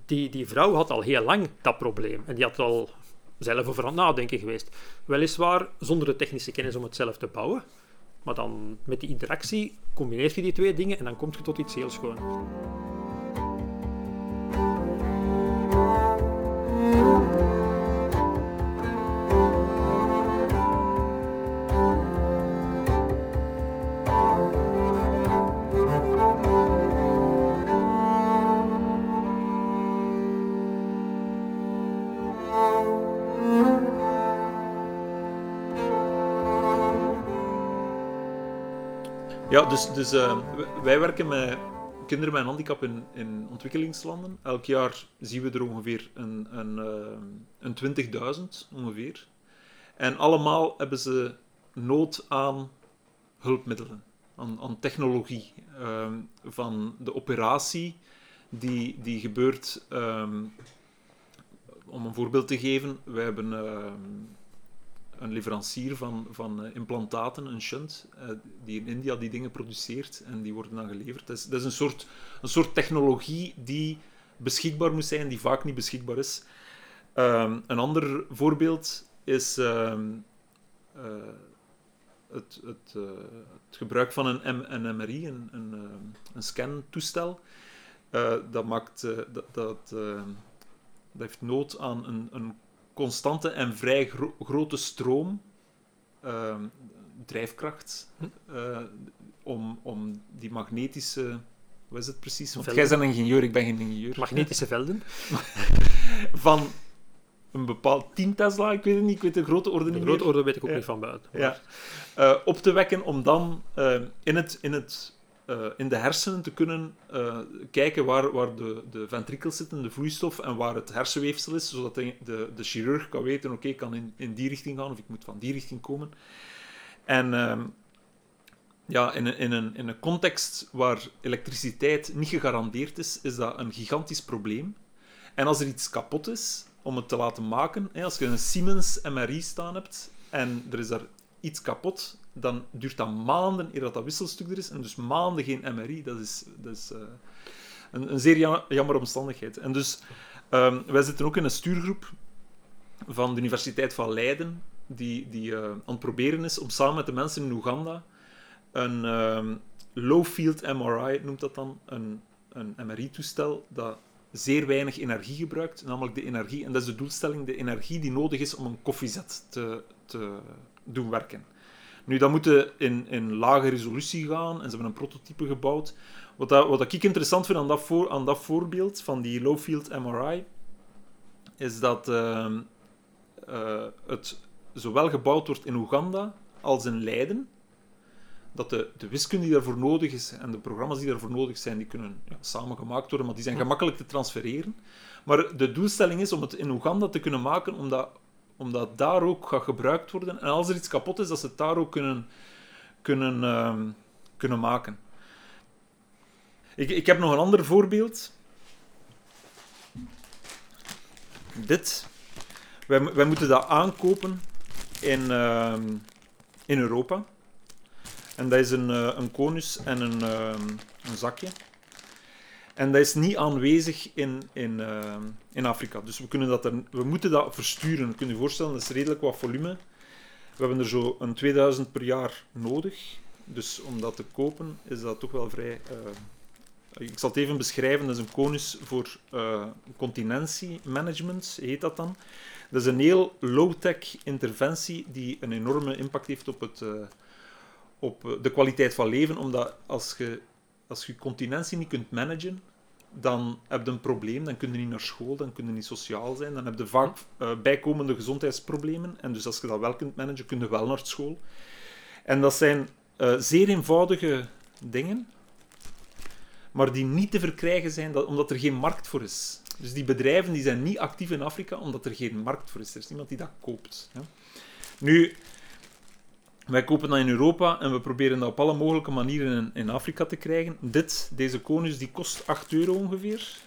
die, die vrouw had al heel lang dat probleem. En die had al zelf over aan het nadenken geweest. Weliswaar zonder de technische kennis om het zelf te bouwen. Maar dan met die interactie combineer je die twee dingen en dan kom je tot iets heel schoon. Dus, dus eh, w- wij werken met kinderen met een handicap in, in ontwikkelingslanden. Elk jaar zien we er ongeveer een, een, eh, een 20.000 ongeveer. En allemaal hebben ze nood aan hulpmiddelen, aan, aan technologie. Ehm, van de operatie die, die gebeurt, ehm, om een voorbeeld te geven, wij hebben ehm, een leverancier van, van eh, implantaten, een shunt, eh, die in India die dingen produceert en die worden dan geleverd. Dat is, dat is een, soort, een soort technologie die beschikbaar moet zijn, die vaak niet beschikbaar is. Ehm, een ander voorbeeld is ehm, eh, het, het, het gebruik van een, M- een MRI, een, een, een scantoestel. Dat, maakt, dat, dat, ehm, dat heeft nood aan een, een constante en vrij gro- grote stroom, ehm, drijfkracht, eh, om, om die magnetische... Wat is het precies? Want Velden. jij bent een ingenieur, ik ben geen ingenieur. Magnetische velden. [laughs] Van een bepaald 10 Tesla, ik weet het niet, ik weet de grote orde De niet grote meer. orde weet ik ook Ja. niet van buiten. Ja. Eh, op te wekken om dan eh, in, het, in, het, eh, in de hersenen te kunnen eh, kijken waar, waar de, de ventrikels zitten, de vloeistof, en waar het hersenweefsel is, zodat de, de, de chirurg kan weten, oké, ik kan in, in die richting gaan, of ik moet van die richting komen. En ehm, ja, in, in, een, in een context waar elektriciteit niet gegarandeerd is, is dat een gigantisch probleem. En als er iets kapot is, om het te laten maken, hè, als je een Siemens MRI staan hebt en er is daar iets kapot, dan duurt dat maanden eer dat dat wisselstuk er is. En dus maanden geen MRI, dat is, dat is eh, een, een zeer ja- jammer omstandigheid. En dus, ehm, wij zitten ook in een stuurgroep van de Universiteit van Leiden, die, die eh, aan het proberen is om samen met de mensen in Oeganda een ehm, low-field MRI, noemt dat dan, een, een MRI-toestel dat zeer weinig energie gebruikt, namelijk de energie, en dat is de doelstelling, de energie die nodig is om een koffiezet te, te doen werken. Nu, dat moet in, in lage resolutie gaan en ze hebben een prototype gebouwd. Wat, dat, wat ik interessant vind aan dat, voor, aan dat voorbeeld van die low-field MRI, is dat ehm, eh, het zowel gebouwd wordt in Oeganda als in Leiden. Dat de, de wiskunde die daarvoor nodig is en de programma's die daarvoor nodig zijn, die kunnen ja, samen gemaakt worden, maar die zijn gemakkelijk te transfereren. Maar de doelstelling is om het in Oeganda te kunnen maken, omdat, omdat daar ook gaat gebruikt worden. En als er iets kapot is, dat ze het daar ook kunnen, kunnen, ehm, kunnen maken. Ik, ik heb nog een ander voorbeeld. Dit. Wij, wij moeten dat aankopen in, ehm, in Europa. En dat is een, eh, een konus en een, ehm, een zakje. En dat is niet aanwezig in, in, ehm, in Afrika. Dus we, kunnen dat er, we moeten dat versturen. Je kunt je voorstellen, dat is redelijk wat volume. We hebben er zo een 2000 per jaar nodig. Dus om dat te kopen is dat toch wel vrij, eh, ik zal het even beschrijven, dat is een konus voor uh, continentiemanagement, heet dat dan. Dat is een heel low-tech interventie die een enorme impact heeft op, het, uh, op de kwaliteit van leven, omdat als je, als je continentie niet kunt managen, dan heb je een probleem, dan kun je niet naar school, dan kun je niet sociaal zijn, dan heb je vaak uh, bijkomende gezondheidsproblemen. En dus als je dat wel kunt managen, kun je wel naar school. En dat zijn uh, zeer eenvoudige dingen, maar die niet te verkrijgen zijn dat, omdat er geen markt voor is. Dus die bedrijven die zijn niet actief in Afrika omdat er geen markt voor is. Er is niemand die dat koopt. Nu, wij kopen dat in Europa en we proberen dat op alle mogelijke manieren in, in Afrika te krijgen. Dit, deze konus, die kost 8 euro ongeveer.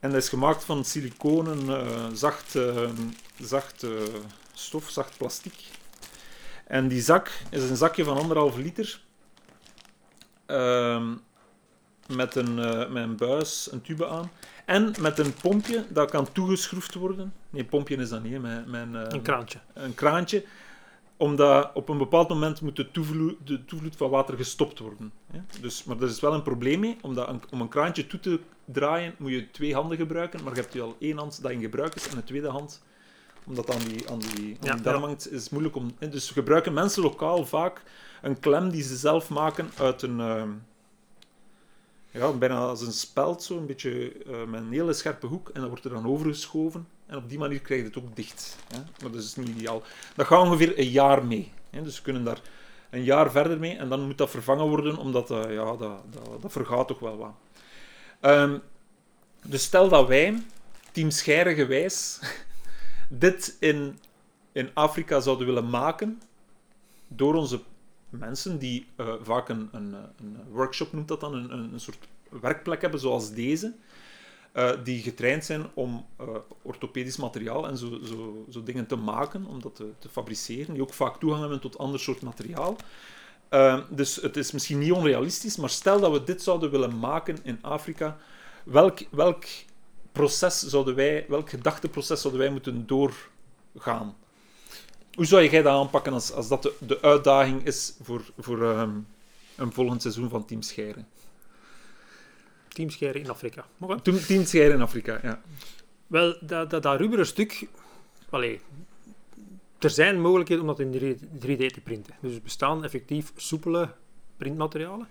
En dat is gemaakt van siliconen, uh, zacht, uh, zacht uh, stof, zacht plastic. En die zak is een zakje van anderhalf liter. Ehm, met, een, met een buis, een tube aan. En met een pompje dat kan toegeschroefd worden. Nee, pompje is dat niet, met een, een kraantje. Een kraantje omdat op een bepaald moment moet de toevloed, de toevloed van water gestopt worden. Dus, maar er is wel een probleem mee, omdat een, om een kraantje toe te draaien moet je twee handen gebruiken, maar je hebt je al één hand dat in gebruik is en een tweede hand, omdat aan die, aan die, aan die darm hangt, is moeilijk om... Dus gebruiken mensen lokaal vaak een klem die ze zelf maken uit een... Uh, ja, bijna als een speld, zo, een beetje uh, met een hele scherpe hoek, en dat wordt er dan overgeschoven. En op die manier krijg je het ook dicht. Hè? Maar dat is niet ideaal. Dat gaat ongeveer een jaar mee. Hè? Dus we kunnen daar een jaar verder mee en dan moet dat vervangen worden, omdat uh, ja, dat, dat, dat, vergaat toch wel wat. Um, dus stel dat wij, team Scheire gewijs, [laughs] dit in, in Afrika zouden willen maken door onze mensen die uh, vaak een, een, een, workshop noemt dat dan, een, een soort werkplek hebben zoals deze. Uh, die getraind zijn om uh, orthopedisch materiaal en zo, zo, zo, dingen te maken, om dat te, fabriceren, die ook vaak toegang hebben tot ander soort materiaal. Dus het is misschien niet onrealistisch, maar stel dat we dit zouden willen maken in Afrika, welk, welk proces zouden wij, welk gedachteproces zouden wij moeten doorgaan? Hoe zou jij dat aanpakken als, als dat de, de uitdaging is voor, voor um, een volgend seizoen van Team Scheren? Teamscheren in Afrika. Okay. Teamscheren in Afrika, ja. Wel, dat, dat, dat rubberen stuk... Allee, er zijn mogelijkheden om dat in 3D te printen. Dus er bestaan effectief soepele printmaterialen.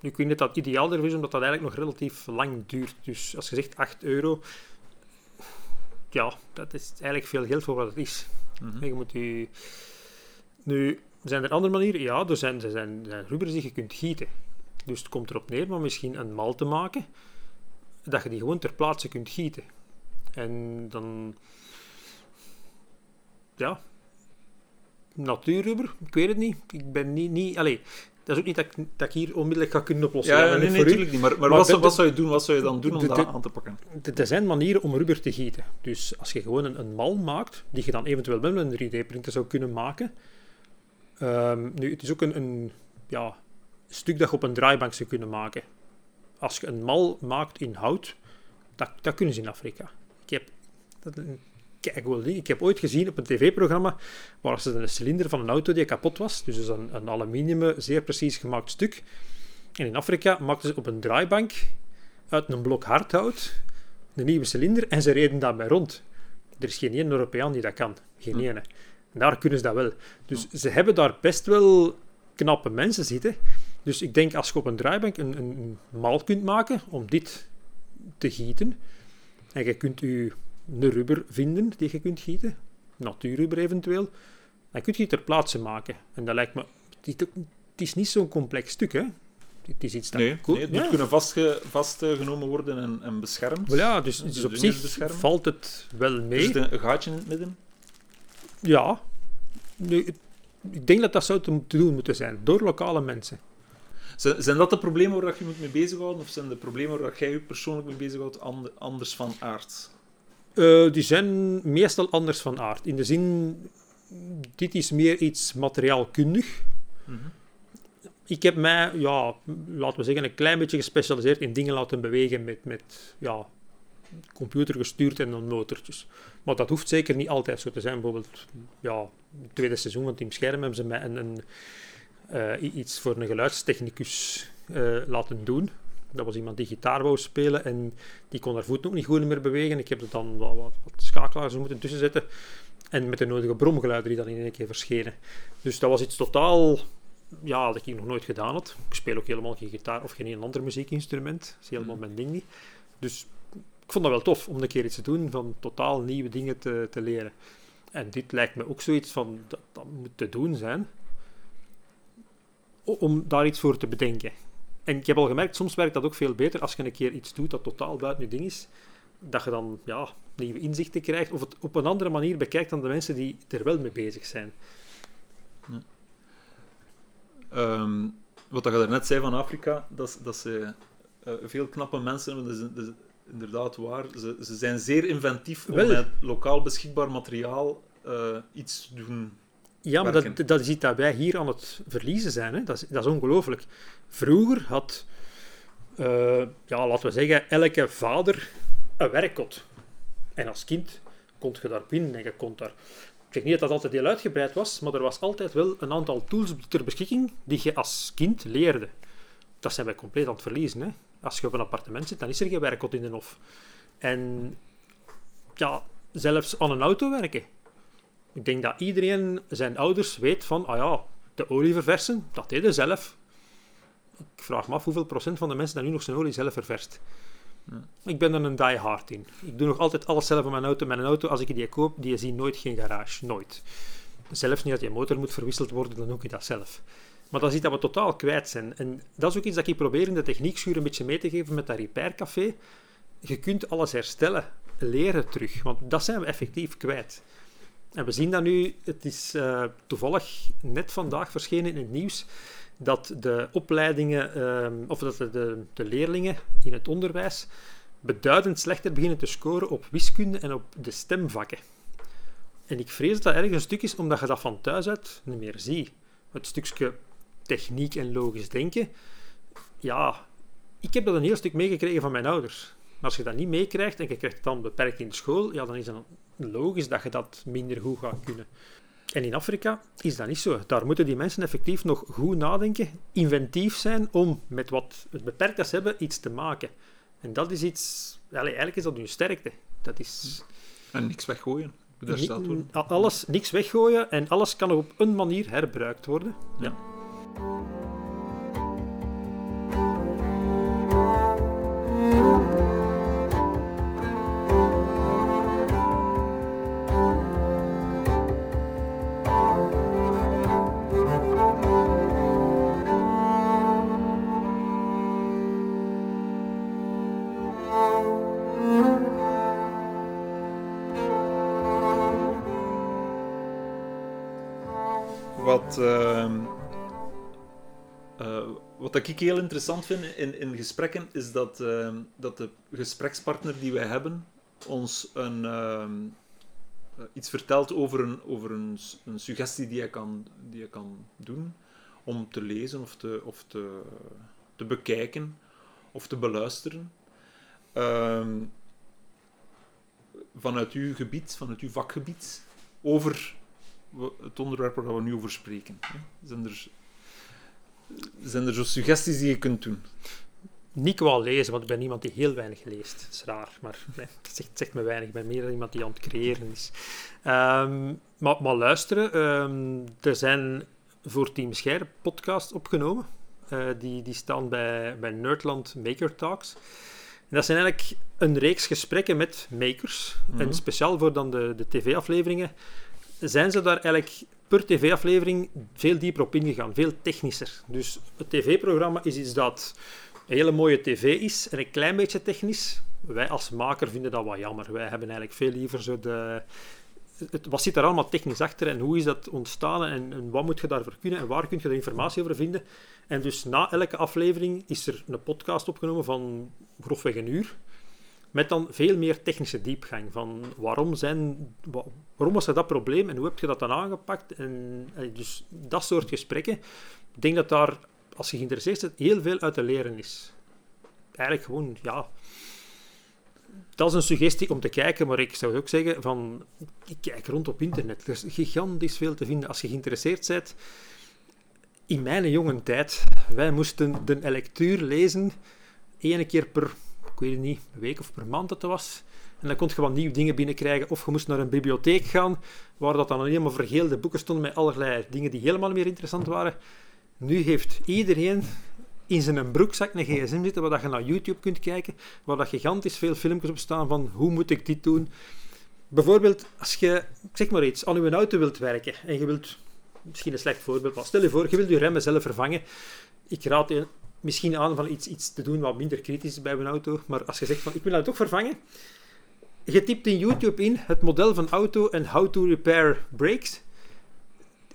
Nu, ik weet niet dat ideaal er is, omdat dat eigenlijk nog relatief lang duurt. Dus als je zegt 8 euro, ja, dat is eigenlijk veel geld voor wat het is. Mm. Je moet je... Nu, zijn er andere manieren? Ja, er zijn, er zijn, zijn die je kunt gieten. Dus het komt erop neer om misschien een mal te maken, dat je die gewoon ter plaatse kunt gieten. En dan, ja, natuurrubber, ik weet het niet. Ik ben niet, niet allez, dat is ook niet dat ik, dat ik hier onmiddellijk ga kunnen oplossen. Ja, ja nee, nee, natuurlijk niet. Maar, maar, maar wat, wat, zou je doen, wat zou je dan doen om de, dat aan te pakken? Er zijn manieren om rubber te gieten. Dus als je gewoon een, een mal maakt, die je dan eventueel met een 3D-printer zou kunnen maken. Um, nu, het is ook een, een ja, stuk dat je op een draaibank zou kunnen maken. Als je een mal maakt in hout, dat, dat kunnen ze in Afrika. Ik heb, dat kijk wel Ik heb ooit gezien op een tv-programma waar ze een cilinder van een auto die kapot was, dus een, een aluminium, zeer precies gemaakt stuk. En in Afrika maakten ze op een draaibank uit een blok hardhout een nieuwe cilinder en ze reden daarbij rond. Er is geen één Europeaan die dat kan. Geen hm. ene. Daar kunnen ze dat wel. Dus ze hebben daar best wel knappe mensen zitten. Dus ik denk als je op een draaibank een, een, mal kunt maken om dit te gieten, en je kunt je een rubber vinden die je kunt gieten, natuurrubber eventueel, dan kun je het ter plaatse maken. En dat lijkt me... Het is niet zo'n complex stuk, hè? Het is iets dat nee, nee, het moet kunnen vastge, vastgenomen worden en, en beschermd. Well, ja, dus, dus op zich valt het wel mee. Is er een gaatje in het midden? Ja. Nu, ik denk dat dat zou te doen moeten zijn, door lokale mensen. Zijn, zijn dat de problemen waar je moet mee bezighouden? Of zijn de problemen waar jij je persoonlijk mee bezighoudt anders van aard? Uh, die zijn meestal anders van aard. In de zin, dit is meer iets materiaalkundig. Mm -hmm. Ik heb mij, ja, laten we zeggen, een klein beetje gespecialiseerd in dingen laten bewegen met, met ja, computer gestuurd en dan motortjes. Maar dat hoeft zeker niet altijd zo te zijn. Bijvoorbeeld, ja, het tweede seizoen van Team Scherm hebben ze mij een, een uh, iets voor een geluidstechnicus uh, laten doen. Dat was iemand die gitaar wou spelen en die kon haar voet ook niet goed meer bewegen. Ik heb er dan wat, wat, wat schakelaars moeten tussen zetten. En met de nodige bromgeluiden die dan in één keer verschenen. Dus dat was iets totaal ja, dat ik nog nooit gedaan had. Ik speel ook helemaal geen gitaar of geen ander muziekinstrument. Dat is helemaal mijn ding niet. Dus ik vond dat wel tof om een keer iets te doen van totaal nieuwe dingen te, te leren. En dit lijkt me ook zoiets van, dat, dat moet te doen zijn, om daar iets voor te bedenken. En ik heb al gemerkt, soms werkt dat ook veel beter als je een keer iets doet dat totaal buiten je ding is, dat je dan ja, nieuwe inzichten krijgt of het op een andere manier bekijkt dan de mensen die er wel mee bezig zijn. Ja. Ehm, wat je net zei van Afrika, dat, dat ze uh, veel knappe mensen hebben, dat is, inderdaad waar. Ze, ze zijn zeer inventief om met lokaal beschikbaar materiaal uh, iets te doen ja, maar dat, dat is iets dat wij hier aan het verliezen zijn. Hè. Dat is, dat is ongelooflijk. Vroeger had, uh, ja, laten we zeggen, elke vader een werkkot. En als kind kon je daar binnen en je kon daar... Ik zeg niet dat dat altijd heel uitgebreid was, maar er was altijd wel een aantal tools ter beschikking die je als kind leerde. Dat zijn wij compleet aan het verliezen. Hè. Als je op een appartement zit, dan is er geen werkkot in de hof. En ja, zelfs aan een auto werken ik denk dat iedereen zijn ouders weet van, ah ja, de olie verversen, dat deden zelf. Ik vraag me af hoeveel procent van de mensen dat nu nog zijn olie zelf ververst. Ja. Ik ben er een die hard in. Ik doe nog altijd alles zelf aan mijn auto. Mijn auto, als ik die koop, die zie nooit geen garage. Nooit. Zelfs niet dat je motor moet verwisseld worden, dan doe ik dat zelf. Maar dat is iets dat we totaal kwijt zijn. En dat is ook iets dat ik probeer in de techniekschuur een beetje mee te geven met dat repaircafé. Je kunt alles herstellen, leren terug, want dat zijn we effectief kwijt. En we zien dat nu, het is uh, toevallig net vandaag verschenen in het nieuws, dat de opleidingen, uh, of dat de, de, leerlingen in het onderwijs beduidend slechter beginnen te scoren op wiskunde en op de stemvakken. En ik vrees dat dat ergens een stuk is omdat je dat van thuis uit niet meer ziet. Het stukje techniek en logisch denken. Ja, ik heb dat een heel stuk meegekregen van mijn ouders. Maar als je dat niet meekrijgt en je krijgt het dan beperkt in de school, ja, dan is het logisch dat je dat minder goed gaat kunnen. En in Afrika is dat niet zo. Daar moeten die mensen effectief nog goed nadenken, inventief zijn om met wat het beperkt dat ze hebben iets te maken. En dat is iets, eigenlijk is dat hun sterkte. Dat is... En niks weggooien. Alles, niks weggooien en alles kan op een manier herbruikt worden. ja. Wat ik heel interessant vind in, in gesprekken, is dat, uh, dat de gesprekspartner die wij hebben ons een, ehm, eh, iets vertelt over, een, over een, een suggestie die je kan, die kan doen om te lezen of te, of te, bekijken of te beluisteren. vanuit uw gebied, vanuit uw vakgebied, over het onderwerp waar we nu over spreken. Zijn er, zijn er zo suggesties die je kunt doen? Niet qua lezen, want ik ben iemand die heel weinig leest. Dat is raar, maar nee, het zegt, zegt, me weinig. Ik ben meer iemand die aan het creëren is. Um, maar, maar, luisteren, um, er zijn voor Team Scheire podcasts opgenomen. Uh, die, die staan bij, bij Nerdland Maker Talks. En dat zijn eigenlijk een reeks gesprekken met makers. Mm -hmm. En speciaal voor dan de, de tv-afleveringen zijn ze daar eigenlijk per tv-aflevering veel dieper op ingegaan, veel technischer. Dus het tv-programma is iets dat een hele mooie tv is en een klein beetje technisch. Wij als maker vinden dat wat jammer. Wij hebben eigenlijk veel liever zo de... Het, wat zit er allemaal technisch achter en hoe is dat ontstaan en, en wat moet je daarvoor kunnen en waar kun je de informatie over vinden? En dus na elke aflevering is er een podcast opgenomen van grofweg een uur. Met dan veel meer technische diepgang. Van waarom, zijn, waarom was er dat probleem en hoe heb je dat dan aangepakt? En, dus dat soort gesprekken. Ik denk dat daar, als je geïnteresseerd bent, heel veel uit te leren is. Eigenlijk gewoon, ja. Dat is een suggestie om te kijken, maar ik zou ook zeggen van, ik kijk rond op internet. Er is gigantisch veel te vinden. Als je geïnteresseerd bent, in mijn jonge tijd, wij moesten de lectuur lezen één keer per, ik weet het niet, een week of per maand dat het was. En dan kon je wat nieuwe dingen binnenkrijgen. Of je moest naar een bibliotheek gaan, waar dat dan helemaal vergeelde boeken stonden met allerlei dingen die helemaal meer interessant waren. Nu heeft iedereen in zijn broekzak een gsm zitten, waar dat je naar YouTube kunt kijken, waar dat gigantisch veel filmpjes op staan van hoe moet ik dit doen. Bijvoorbeeld, als je, zeg maar iets, aan je auto wilt werken en je wilt, misschien een slecht voorbeeld, maar stel je voor, je wilt je remmen zelf vervangen. Ik raad misschien aan van iets, iets te doen wat minder kritisch is bij een auto, maar als je zegt van ik wil dat toch vervangen, je typt in YouTube in het model van auto en how to repair brakes.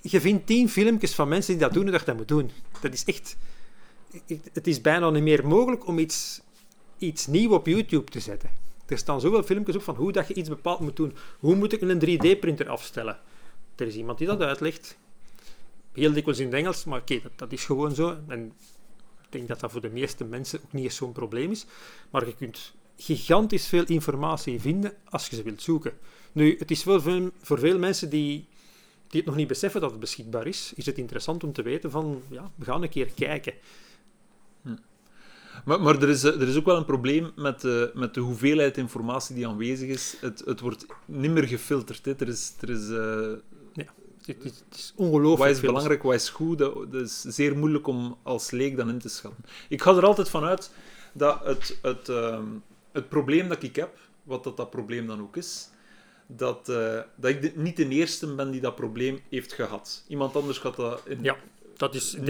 Je vindt tien filmpjes van mensen die dat doen en dat dat moet doen. Dat is echt... Het is bijna niet meer mogelijk om iets, iets nieuws op YouTube te zetten. Er staan zoveel filmpjes op van hoe dat je iets bepaald moet doen. Hoe moet ik een 3D-printer afstellen? Er is iemand die dat uitlegt. Heel dikwijls in het Engels, maar oké, dat, dat, is gewoon zo. En denk dat dat voor de meeste mensen ook niet eens zo'n probleem is. Maar je kunt gigantisch veel informatie vinden als je ze wilt zoeken. Nu, het is wel voor, veel mensen die, die het nog niet beseffen dat het beschikbaar is, is het interessant om te weten van, ja, we gaan een keer kijken. Hm. Maar, maar er, is, er is ook wel een probleem met de, met de hoeveelheid informatie die aanwezig is. Het, het wordt niet meer gefilterd. Hè. Er is... Er is uh... Het is, het is ongelooflijk Wat is belangrijk, wat is goed, dat, dat, is zeer moeilijk om als leek dan in te schatten. Ik ga er altijd vanuit dat het, het, uh, het probleem dat ik heb, wat dat, dat probleem dan ook is, dat, uh, dat ik niet de eerste ben die dat probleem heeft gehad. Iemand anders gaat dat in ja, dat is 99,99%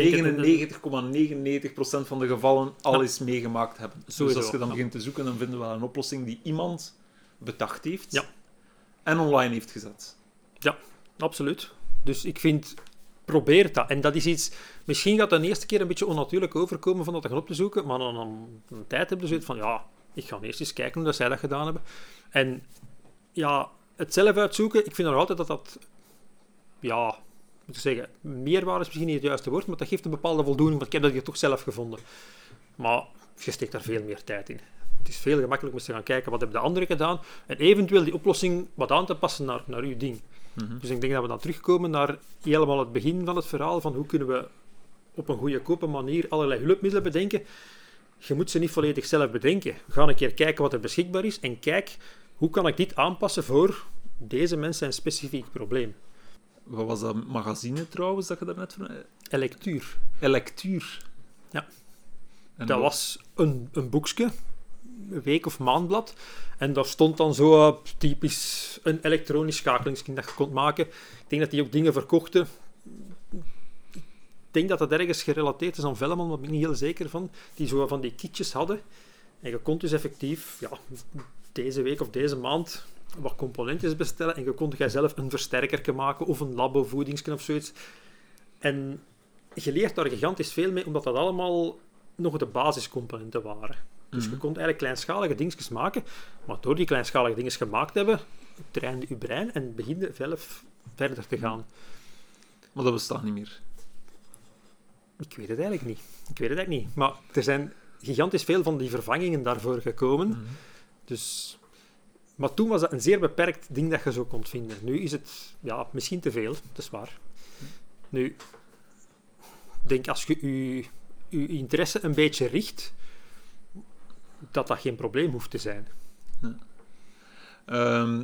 van de gevallen al ja. meegemaakt hebben. Sowieso, dus als je dan begint te zoeken, dan vinden we wel een oplossing die iemand bedacht heeft ja. en online heeft gezet. Ja, absoluut. Dus ik vind, probeer dat. En dat is iets, misschien gaat dat de eerste keer een beetje onnatuurlijk overkomen van dat te gaan op te zoeken, maar dan een, een tijd heb je zoiets van, ja, ik ga eerst eens kijken hoe zij dat gedaan hebben. En ja, het zelf uitzoeken, ik vind nog altijd dat dat, ja, moet ik zeggen, meerwaarde is misschien niet het juiste woord, maar dat geeft een bepaalde voldoening, want ik heb dat hier toch zelf gevonden. Maar je steekt daar veel meer tijd in. Het is veel gemakkelijker om te gaan kijken wat hebben de anderen gedaan en eventueel die oplossing wat aan te passen naar, naar uw ding. Mhm. Mm -hmm. Dus ik denk dat we dan terugkomen naar helemaal het begin van het verhaal, van hoe kunnen we op een goede kope manier allerlei hulpmiddelen bedenken je moet ze niet volledig zelf bedenken. Ga een keer kijken wat er beschikbaar is en kijk hoe kan ik dit aanpassen voor deze mensen een specifiek probleem. Wat was dat magazine trouwens dat je daarnet van... Electuur. Electuur. Ja. En dat was een, een boekje, week- of maandblad. En daar stond dan zo uh, typisch een elektronisch schakelingskin dat je kon maken. Ik denk dat die ook dingen verkochten ik denk dat dat ergens gerelateerd is aan Velleman, maar ben ik niet heel zeker van, die zo van die kitjes hadden. En je kon dus effectief ja, deze week of deze maand wat componentjes bestellen en je kon jij zelf een versterker maken of een labo-voedingsken of zoiets. En je leert daar gigantisch veel mee, omdat dat allemaal nog de basiscomponenten waren. Dus Mhm. je kon eigenlijk kleinschalige dingetjes maken, maar door die kleinschalige dingen gemaakt te hebben, trainde je brein en beginde zelf verder te gaan. Maar dat bestaat niet meer. Ik weet het eigenlijk niet. Ik weet het eigenlijk niet. Maar er zijn gigantisch veel van die vervangingen daarvoor gekomen. Mhm. Dus... Maar toen was dat een zeer beperkt ding dat je zo kon vinden. Nu is het ja, misschien te veel, dat is waar. Nu, ik denk als je je, je interesse een beetje richt, dat dat geen probleem hoeft te zijn. Ehm,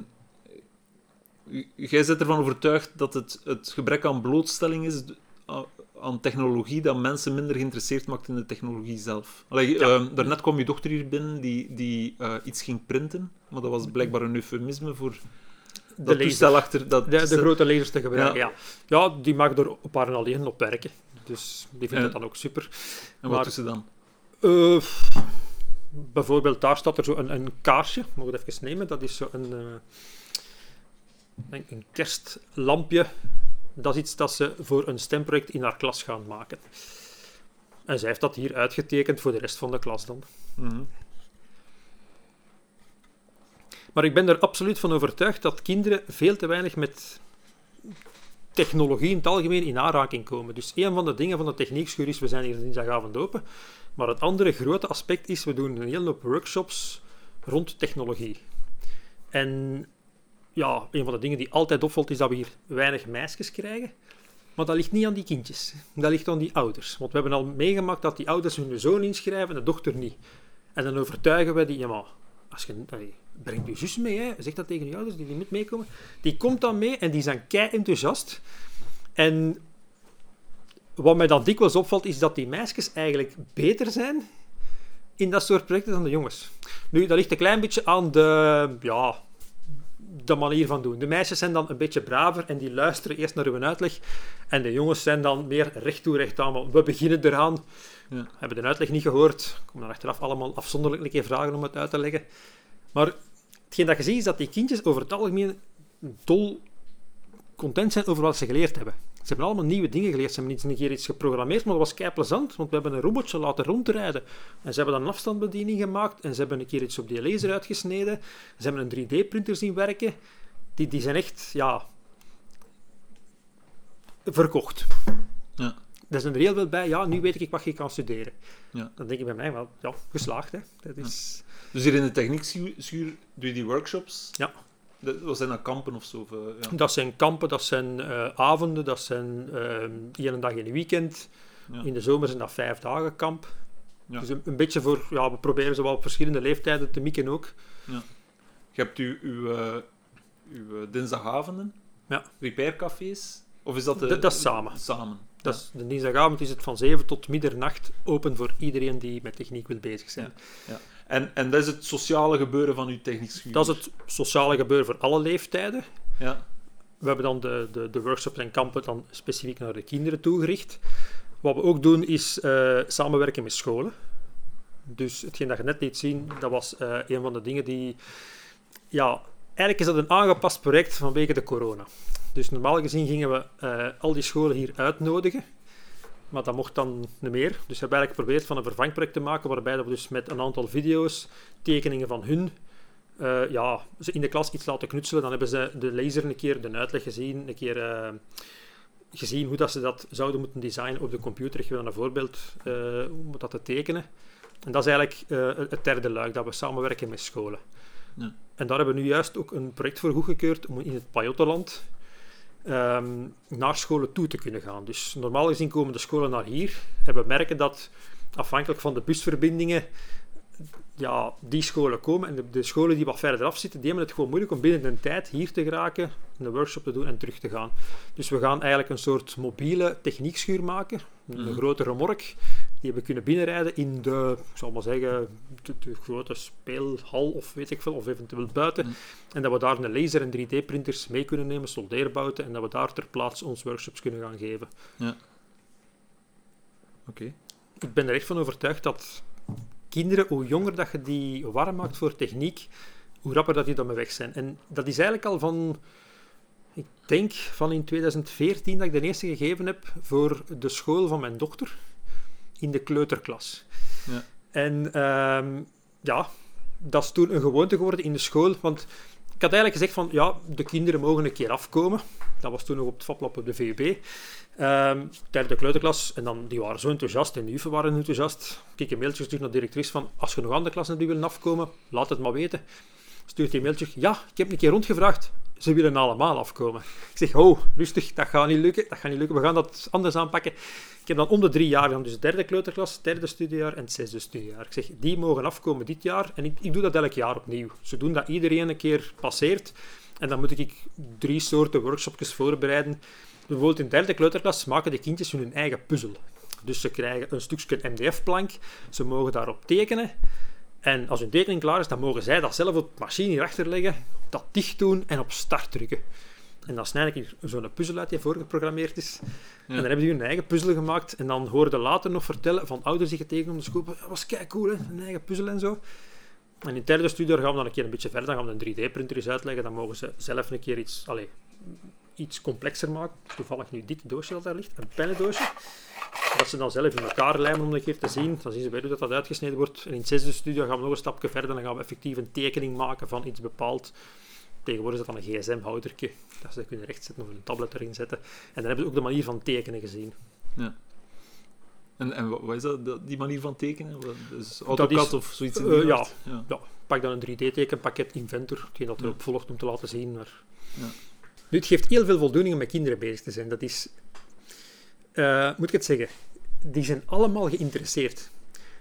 jij bent ervan overtuigd dat het, het gebrek aan blootstelling is aan technologie dat mensen minder geïnteresseerd maakt in de technologie zelf. Allee, Ja. ehm, daarnet kwam je dochter hier binnen die, die eh, iets ging printen, maar dat was blijkbaar een eufemisme voor dat laser. toestel achter dat De, de grote lasers te gebruiken, Ja. ja. Ja, die mag er op haar en alleen op werken. Dus die vindt het dan ook super. En wat doet ze dan? Eh, bijvoorbeeld, daar staat er zo een, een kaarsje. Mag ik het even nemen? Dat is zo een, eh, een, een kerstlampje. Dat is iets dat ze voor een stemproject in haar klas gaan maken. En zij heeft dat hier uitgetekend voor de rest van de klas dan. Mhm. Maar ik ben er absoluut van overtuigd dat kinderen veel te weinig met technologie in het algemeen in aanraking komen. Dus een van de dingen van de techniekschuur is, we zijn hier dinsdagavond open, maar het andere grote aspect is, we doen een hele hoop workshops rond technologie. En ja, een van de dingen die altijd opvalt, is dat we hier weinig meisjes krijgen. Maar dat ligt niet aan die kindjes. Dat ligt aan die ouders. Want we hebben al meegemaakt dat die ouders hun zoon inschrijven en de dochter niet. En dan overtuigen we die, ja maar, als je, allee, breng je zus mee, hè. zeg dat tegen je ouders, die, die moet meekomen. Die komt dan mee en die zijn kei enthousiast. En wat mij dan dikwijls opvalt, is dat die meisjes eigenlijk beter zijn in dat soort projecten dan de jongens. Nu, dat ligt een klein beetje aan de, ja, de manier van doen. De meisjes zijn dan een beetje braver en die luisteren eerst naar uw uitleg. En de jongens zijn dan meer recht toe, recht aan. We beginnen eraan. Ja. Hebben de uitleg niet gehoord. Komen dan achteraf allemaal afzonderlijk een keer vragen om het uit te leggen. Maar hetgeen dat je ziet is dat die kindjes over het algemeen dol content zijn over wat ze geleerd hebben. Ze hebben allemaal nieuwe dingen geleerd. Ze hebben iets, een keer iets geprogrammeerd, maar dat was kei plezant, want we hebben een robotje laten rondrijden. En ze hebben dan een afstandsbediening gemaakt en ze hebben een keer iets op die laser uitgesneden. Ze hebben een 3D-printer zien werken. Die, die zijn echt, ja, verkocht. Ja. Daar zijn er heel veel bij. Ja, nu weet ik wat je kan studeren. Ja. Dan denk ik bij mij, wel, ja, geslaagd. Hè. Dat is... Dus hier in de techniekschuur doe je die workshops? Ja. Dat, wat zijn dat kampen of zo? Eh, ja. Dat zijn kampen, dat zijn eh, avonden, dat zijn uh, één dag in een weekend. In de zomer zijn dat vijf dagen kamp. Ja. Dus een, een, beetje voor, ja, we proberen ze wel op verschillende leeftijden te mikken ook. Ja. Je hebt uw, uw, uh, uw dinsdagavonden, ja. repaircafés, of is dat de, dat, dat is samen. Samen. Dat is, de dinsdagavond is het van 7 tot middernacht open voor iedereen die met techniek wil bezig zijn. Ja. En, en dat is het sociale gebeuren van uw techniek Dat is het sociale gebeuren voor alle leeftijden. Ja. We hebben dan de, de, de workshops en kampen dan specifiek naar de kinderen toegericht. Wat we ook doen is uh, samenwerken met scholen. Dus hetgeen dat je net liet zien, dat was uh, een van de dingen die... Ja, eigenlijk is dat een aangepast project vanwege de corona. Dus normaal gezien gingen we uh, al die scholen hier uitnodigen. Maar dat mocht dan niet meer. Dus we hebben eigenlijk geprobeerd van een vervangproject te maken, waarbij we dus met een aantal video's, tekeningen van hun, uh, ja, ze in de klas iets laten knutselen. Dan hebben ze de laser een keer de uitleg gezien, een keer uh, gezien hoe dat ze dat zouden moeten designen op de computer. Ik wil een voorbeeld om dat te tekenen. En dat is eigenlijk het derde luik, dat we samenwerken met scholen. Ja. En daar hebben we nu juist ook een project voor goedgekeurd om in het Pajottenland um, naar scholen toe te kunnen gaan. Dus normaal gezien komen de scholen naar hier en we merken dat afhankelijk van de busverbindingen ja, die scholen komen en de, de, scholen die wat verder af zitten, die hebben het gewoon moeilijk om binnen een tijd hier te geraken, een workshop te doen en terug te gaan. Dus we gaan eigenlijk een soort mobiele techniekschuur maken, een Mhm. grote remork, die we kunnen binnenrijden in de, ik zal maar zeggen, de, de grote speelhal of weet ik veel, of eventueel buiten. Mhm. En dat we daar een laser en 3D-printers mee kunnen nemen, soldeerbouten, en dat we daar ter plaatse ons workshops kunnen gaan geven. Ja. Oké. Ik ben er echt van overtuigd dat kinderen, hoe jonger dat je die warm maakt voor techniek, hoe rapper dat die daarmee weg zijn. En dat is eigenlijk al van, ik denk van in 2014 dat ik de eerste gegeven heb voor de school van mijn dochter in de kleuterklas. Ja. En ehm, ja, dat is toen een gewoonte geworden in de school, want ik had eigenlijk gezegd van, ja, de kinderen mogen een keer afkomen. Dat was toen nog op het vaplab op de VUB. Um, tijdens de kleuterklas. En dan, die waren zo enthousiast en de juffen waren enthousiast. Ik een mailtje gestuurd naar de directrice van, als je nog andere klassen die willen afkomen, laat het maar weten. Stuurt hij een mailtje, ja, ik heb een keer rondgevraagd. Ze willen allemaal afkomen. Ik zeg, oh, rustig, dat gaat niet lukken. Dat gaat niet lukken. We gaan dat anders aanpakken. Ik heb dan om de drie jaar, dan dus de derde kleuterklas, derde studiejaar en zesde studiejaar. Ik zeg, die mogen afkomen dit jaar. En ik, ik doe dat elk jaar opnieuw. Ze doen dat iedereen een keer passeert. En dan moet ik drie soorten workshopjes voorbereiden. Bijvoorbeeld in de derde kleuterklas maken de kindjes hun eigen puzzel. Dus ze krijgen een stukje MDF-plank. Ze mogen daarop tekenen. En als hun tekening klaar is, dan mogen zij dat zelf op de machine hierachter leggen, dat dicht doen en op start drukken. En dan snijd ik zo'n puzzel uit die voorgeprogrammeerd is. Ja. En dan hebben die hun eigen puzzel gemaakt. En dan hoorden later nog vertellen van ouders die getekend om de school. Dat was kei cool, hè? een eigen puzzel en zo. En in derde studie gaan we dan een keer een beetje verder. Dan gaan we een 3D-printer eens uitleggen. Dan mogen ze zelf een keer iets, allez, iets complexer maken. Toevallig nu dit doosje dat daar ligt, een pennendoosje. Dat ze dan zelf in elkaar lijmen om een keer te zien. Dan zien ze bij hoe dat, dat uitgesneden wordt. En in het zesde studie gaan we nog een stapje verder. Dan gaan we effectief een tekening maken van iets bepaald. Tegenwoordig is dat dan een gsm-houdertje. Dat ze dat kunnen rechtzetten of een tablet erin zetten. En dan hebben ze ook de manier van tekenen gezien. Ja. En, en wat is dat, die manier van tekenen? Dus AutoCAD is, of zoiets? Uh, ja. Ja. ja. Pak dan een 3D-tekenpakket Inventor, hetgeen dat erop ja. volgt om te laten zien. Maar... Ja. Nu, het geeft heel veel voldoening om met kinderen bezig te zijn. Dat is, uh, moet ik het zeggen, die zijn allemaal geïnteresseerd.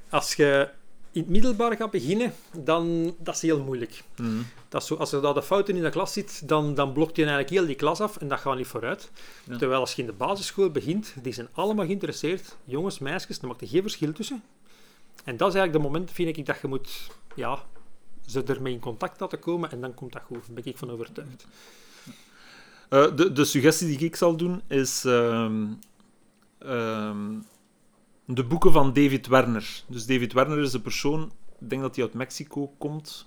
Als je in het middelbaar gaat beginnen, dan dat is heel moeilijk. Mhm. Dat is zo, als er daar de fouten in de klas zit, dan, dan blokt je eigenlijk heel die klas af en dat gaat niet vooruit. Ja. Terwijl als je in de basisschool begint, die zijn allemaal geïnteresseerd. Jongens, meisjes, daar maakt er geen verschil tussen. En dat is eigenlijk de moment, vind ik, dat je moet ja, ze ermee in contact laten komen en dan komt dat goed. Daar ben ik van overtuigd. Eh, de, de suggestie die ik zal doen is ehm, ehm, de boeken van David Werner. Dus David Werner is een persoon, ik denk dat hij uit Mexico komt,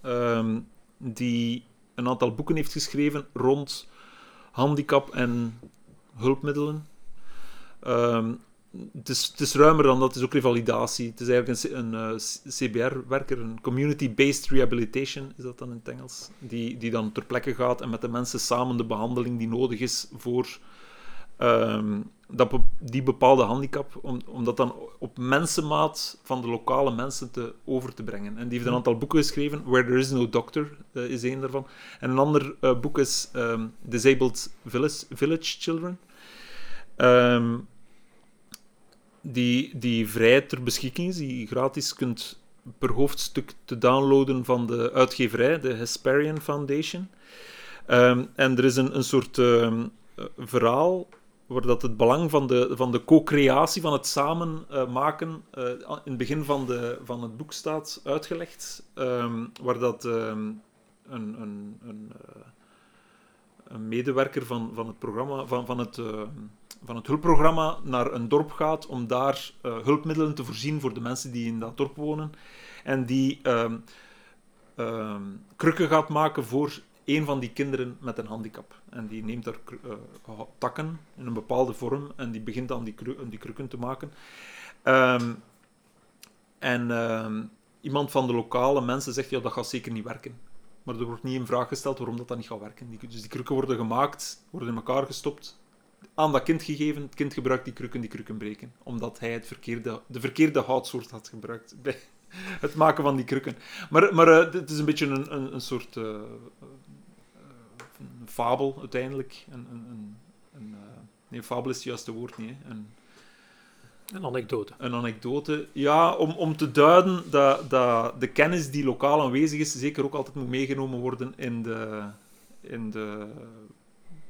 ehm, die een aantal boeken heeft geschreven rond handicap en hulpmiddelen. Ehm, het, is, het is ruimer dan dat, het is ook revalidatie. Het is eigenlijk een, een eh, CBR-werker, een Community-Based Rehabilitation, is dat dan in het Engels, die, die dan ter plekke gaat en met de mensen samen de behandeling die nodig is voor ehm, dat die bepaalde handicap, om, om dat dan op mensenmaat van de lokale mensen te, over te brengen. En die heeft een aantal boeken geschreven, Where There Is No Doctor eh, is één daarvan. En een ander eh, boek is ehm, Disabled Village, Village Children. Ehm, die, die vrij ter beschikking is, die je gratis kunt per hoofdstuk te downloaden van de uitgeverij, de Hesperian Foundation. Ehm, en er is een, een soort ehm, eh, verhaal waar dat het belang van de, van de co-creatie, van het samen eh, maken, eh, in het begin van, de, van het boek staat uitgelegd, ehm, waar dat een, een, een, een medewerker van, van het programma, van, van het, van het hulpprogramma naar een dorp gaat om daar eh, hulpmiddelen te voorzien voor de mensen die in dat dorp wonen. En die ehm, ehm, krukken gaat maken voor een van die kinderen met een handicap. En die neemt daar eh, takken in een bepaalde vorm en die begint dan die, kru- krukken te maken. Ehm, en iemand van de lokale mensen zegt, ja, dat gaat zeker niet werken. Maar er wordt niet in vraag gesteld waarom dat, dat niet gaat werken. Dus die krukken worden gemaakt, worden in elkaar gestopt, aan dat kind gegeven. Het kind gebruikt die krukken, die krukken breken. Omdat hij het verkeerde, de verkeerde houtsoort had gebruikt bij [laughs] het maken van die krukken. Maar, maar eh, het is een beetje een, een, een soort eh, eh, een fabel uiteindelijk. Een, een, een, een, eh, nee, fabel is het juiste woord niet. Hè. Een, Een anekdote. een anekdote. Ja, om, om te duiden dat, dat de kennis die lokaal aanwezig is, zeker ook altijd moet meegenomen worden in de, in de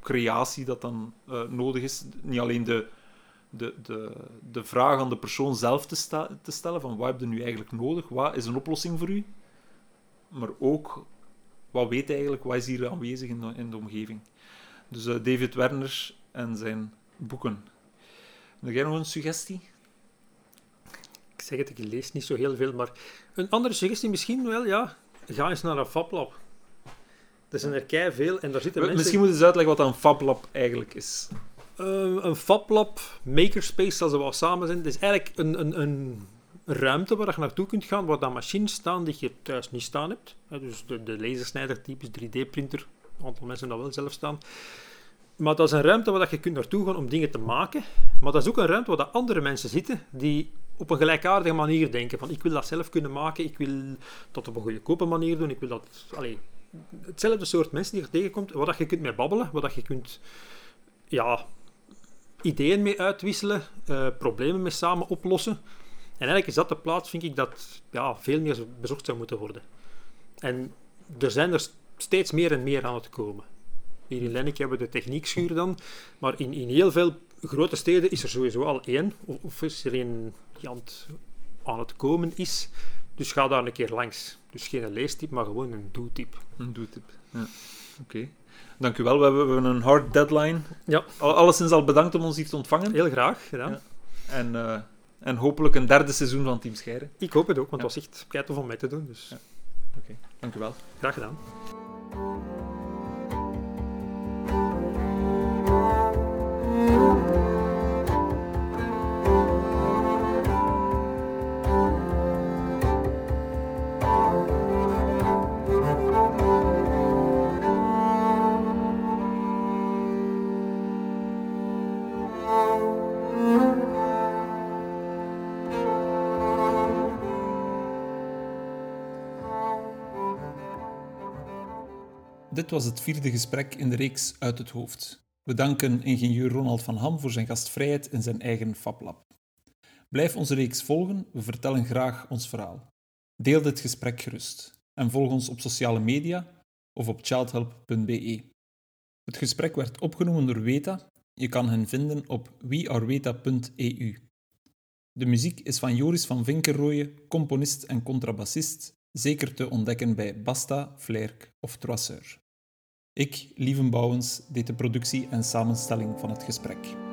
creatie dat dan eh, nodig is. Niet alleen de, de, de, de vraag aan de persoon zelf te, te stellen, van wat heb je nu eigenlijk nodig, wat is een oplossing voor u, maar ook wat weet eigenlijk, wat is hier aanwezig in de, in de omgeving. Dus eh, David Werner en zijn boeken. Heb jij nog een suggestie? Ik zeg het, ik lees niet zo heel veel, maar een andere suggestie misschien wel, ja. Ga eens naar een FabLab. Er zijn er kei veel en daar zitten mensen... Misschien moeten ze uitleggen wat een FabLab eigenlijk is. Eh, een FabLab, Makerspace, als we wel samen zijn. Het is eigenlijk een, een, een ruimte waar je naartoe kunt gaan, waar dan machines staan die je thuis niet staan hebt. Hè, dus de, de lasersnijdertypes, 3D-printer, een aantal mensen hebben dat wel zelf staan. Maar dat is een ruimte waar je kunt naartoe gaan om dingen te maken. Maar dat is ook een ruimte waar dat andere mensen zitten die op een gelijkaardige manier denken. Van, ik wil dat zelf kunnen maken, ik wil dat op een goedkope manier doen, ik wil dat... Allee, hetzelfde soort mensen die je tegenkomt, waar je kunt mee babbelen, waar je kunt... Ja, ideeën mee uitwisselen, eh, problemen mee samen oplossen. En eigenlijk is dat de plaats, vind ik, dat ja, veel meer bezocht zou moeten worden. En er zijn er steeds meer en meer aan het komen. Hier in Lennik hebben we de techniekschuur dan, maar in, in heel veel grote steden is er sowieso al één, of, is er één die aan het komen is. Dus ga daar een keer langs. Dus geen leestip, maar gewoon een doetip. Een doetip. Ja. Oké. Dank u wel. We hebben, een hard deadline. Ja. Al, alleszins al bedankt om ons hier te ontvangen. Heel graag gedaan. Ja. En, eh, en hopelijk een derde seizoen van Team Scheiden. Ik hoop het ook, want Ja. het was echt kei tof om mee te doen. Dus Ja. Oké. Dank u wel. graag gedaan. Dit was het vierde gesprek in de reeks Uit het Hoofd. We danken ingenieur Ronald van Ham voor zijn gastvrijheid in zijn eigen FabLab. Blijf onze reeks volgen, we vertellen graag ons verhaal. Deel dit gesprek gerust en volg ons op sociale media of op childhelp.be. Het gesprek werd opgenomen door Weta. Je kan hen vinden op weareweta.eu. De muziek is van Joris van Vinkerrooyen, componist en contrabassist, zeker te ontdekken bij Basta, Flerk of Troisseur. Ik, Lieven Bouwens, deed de productie en samenstelling van het gesprek.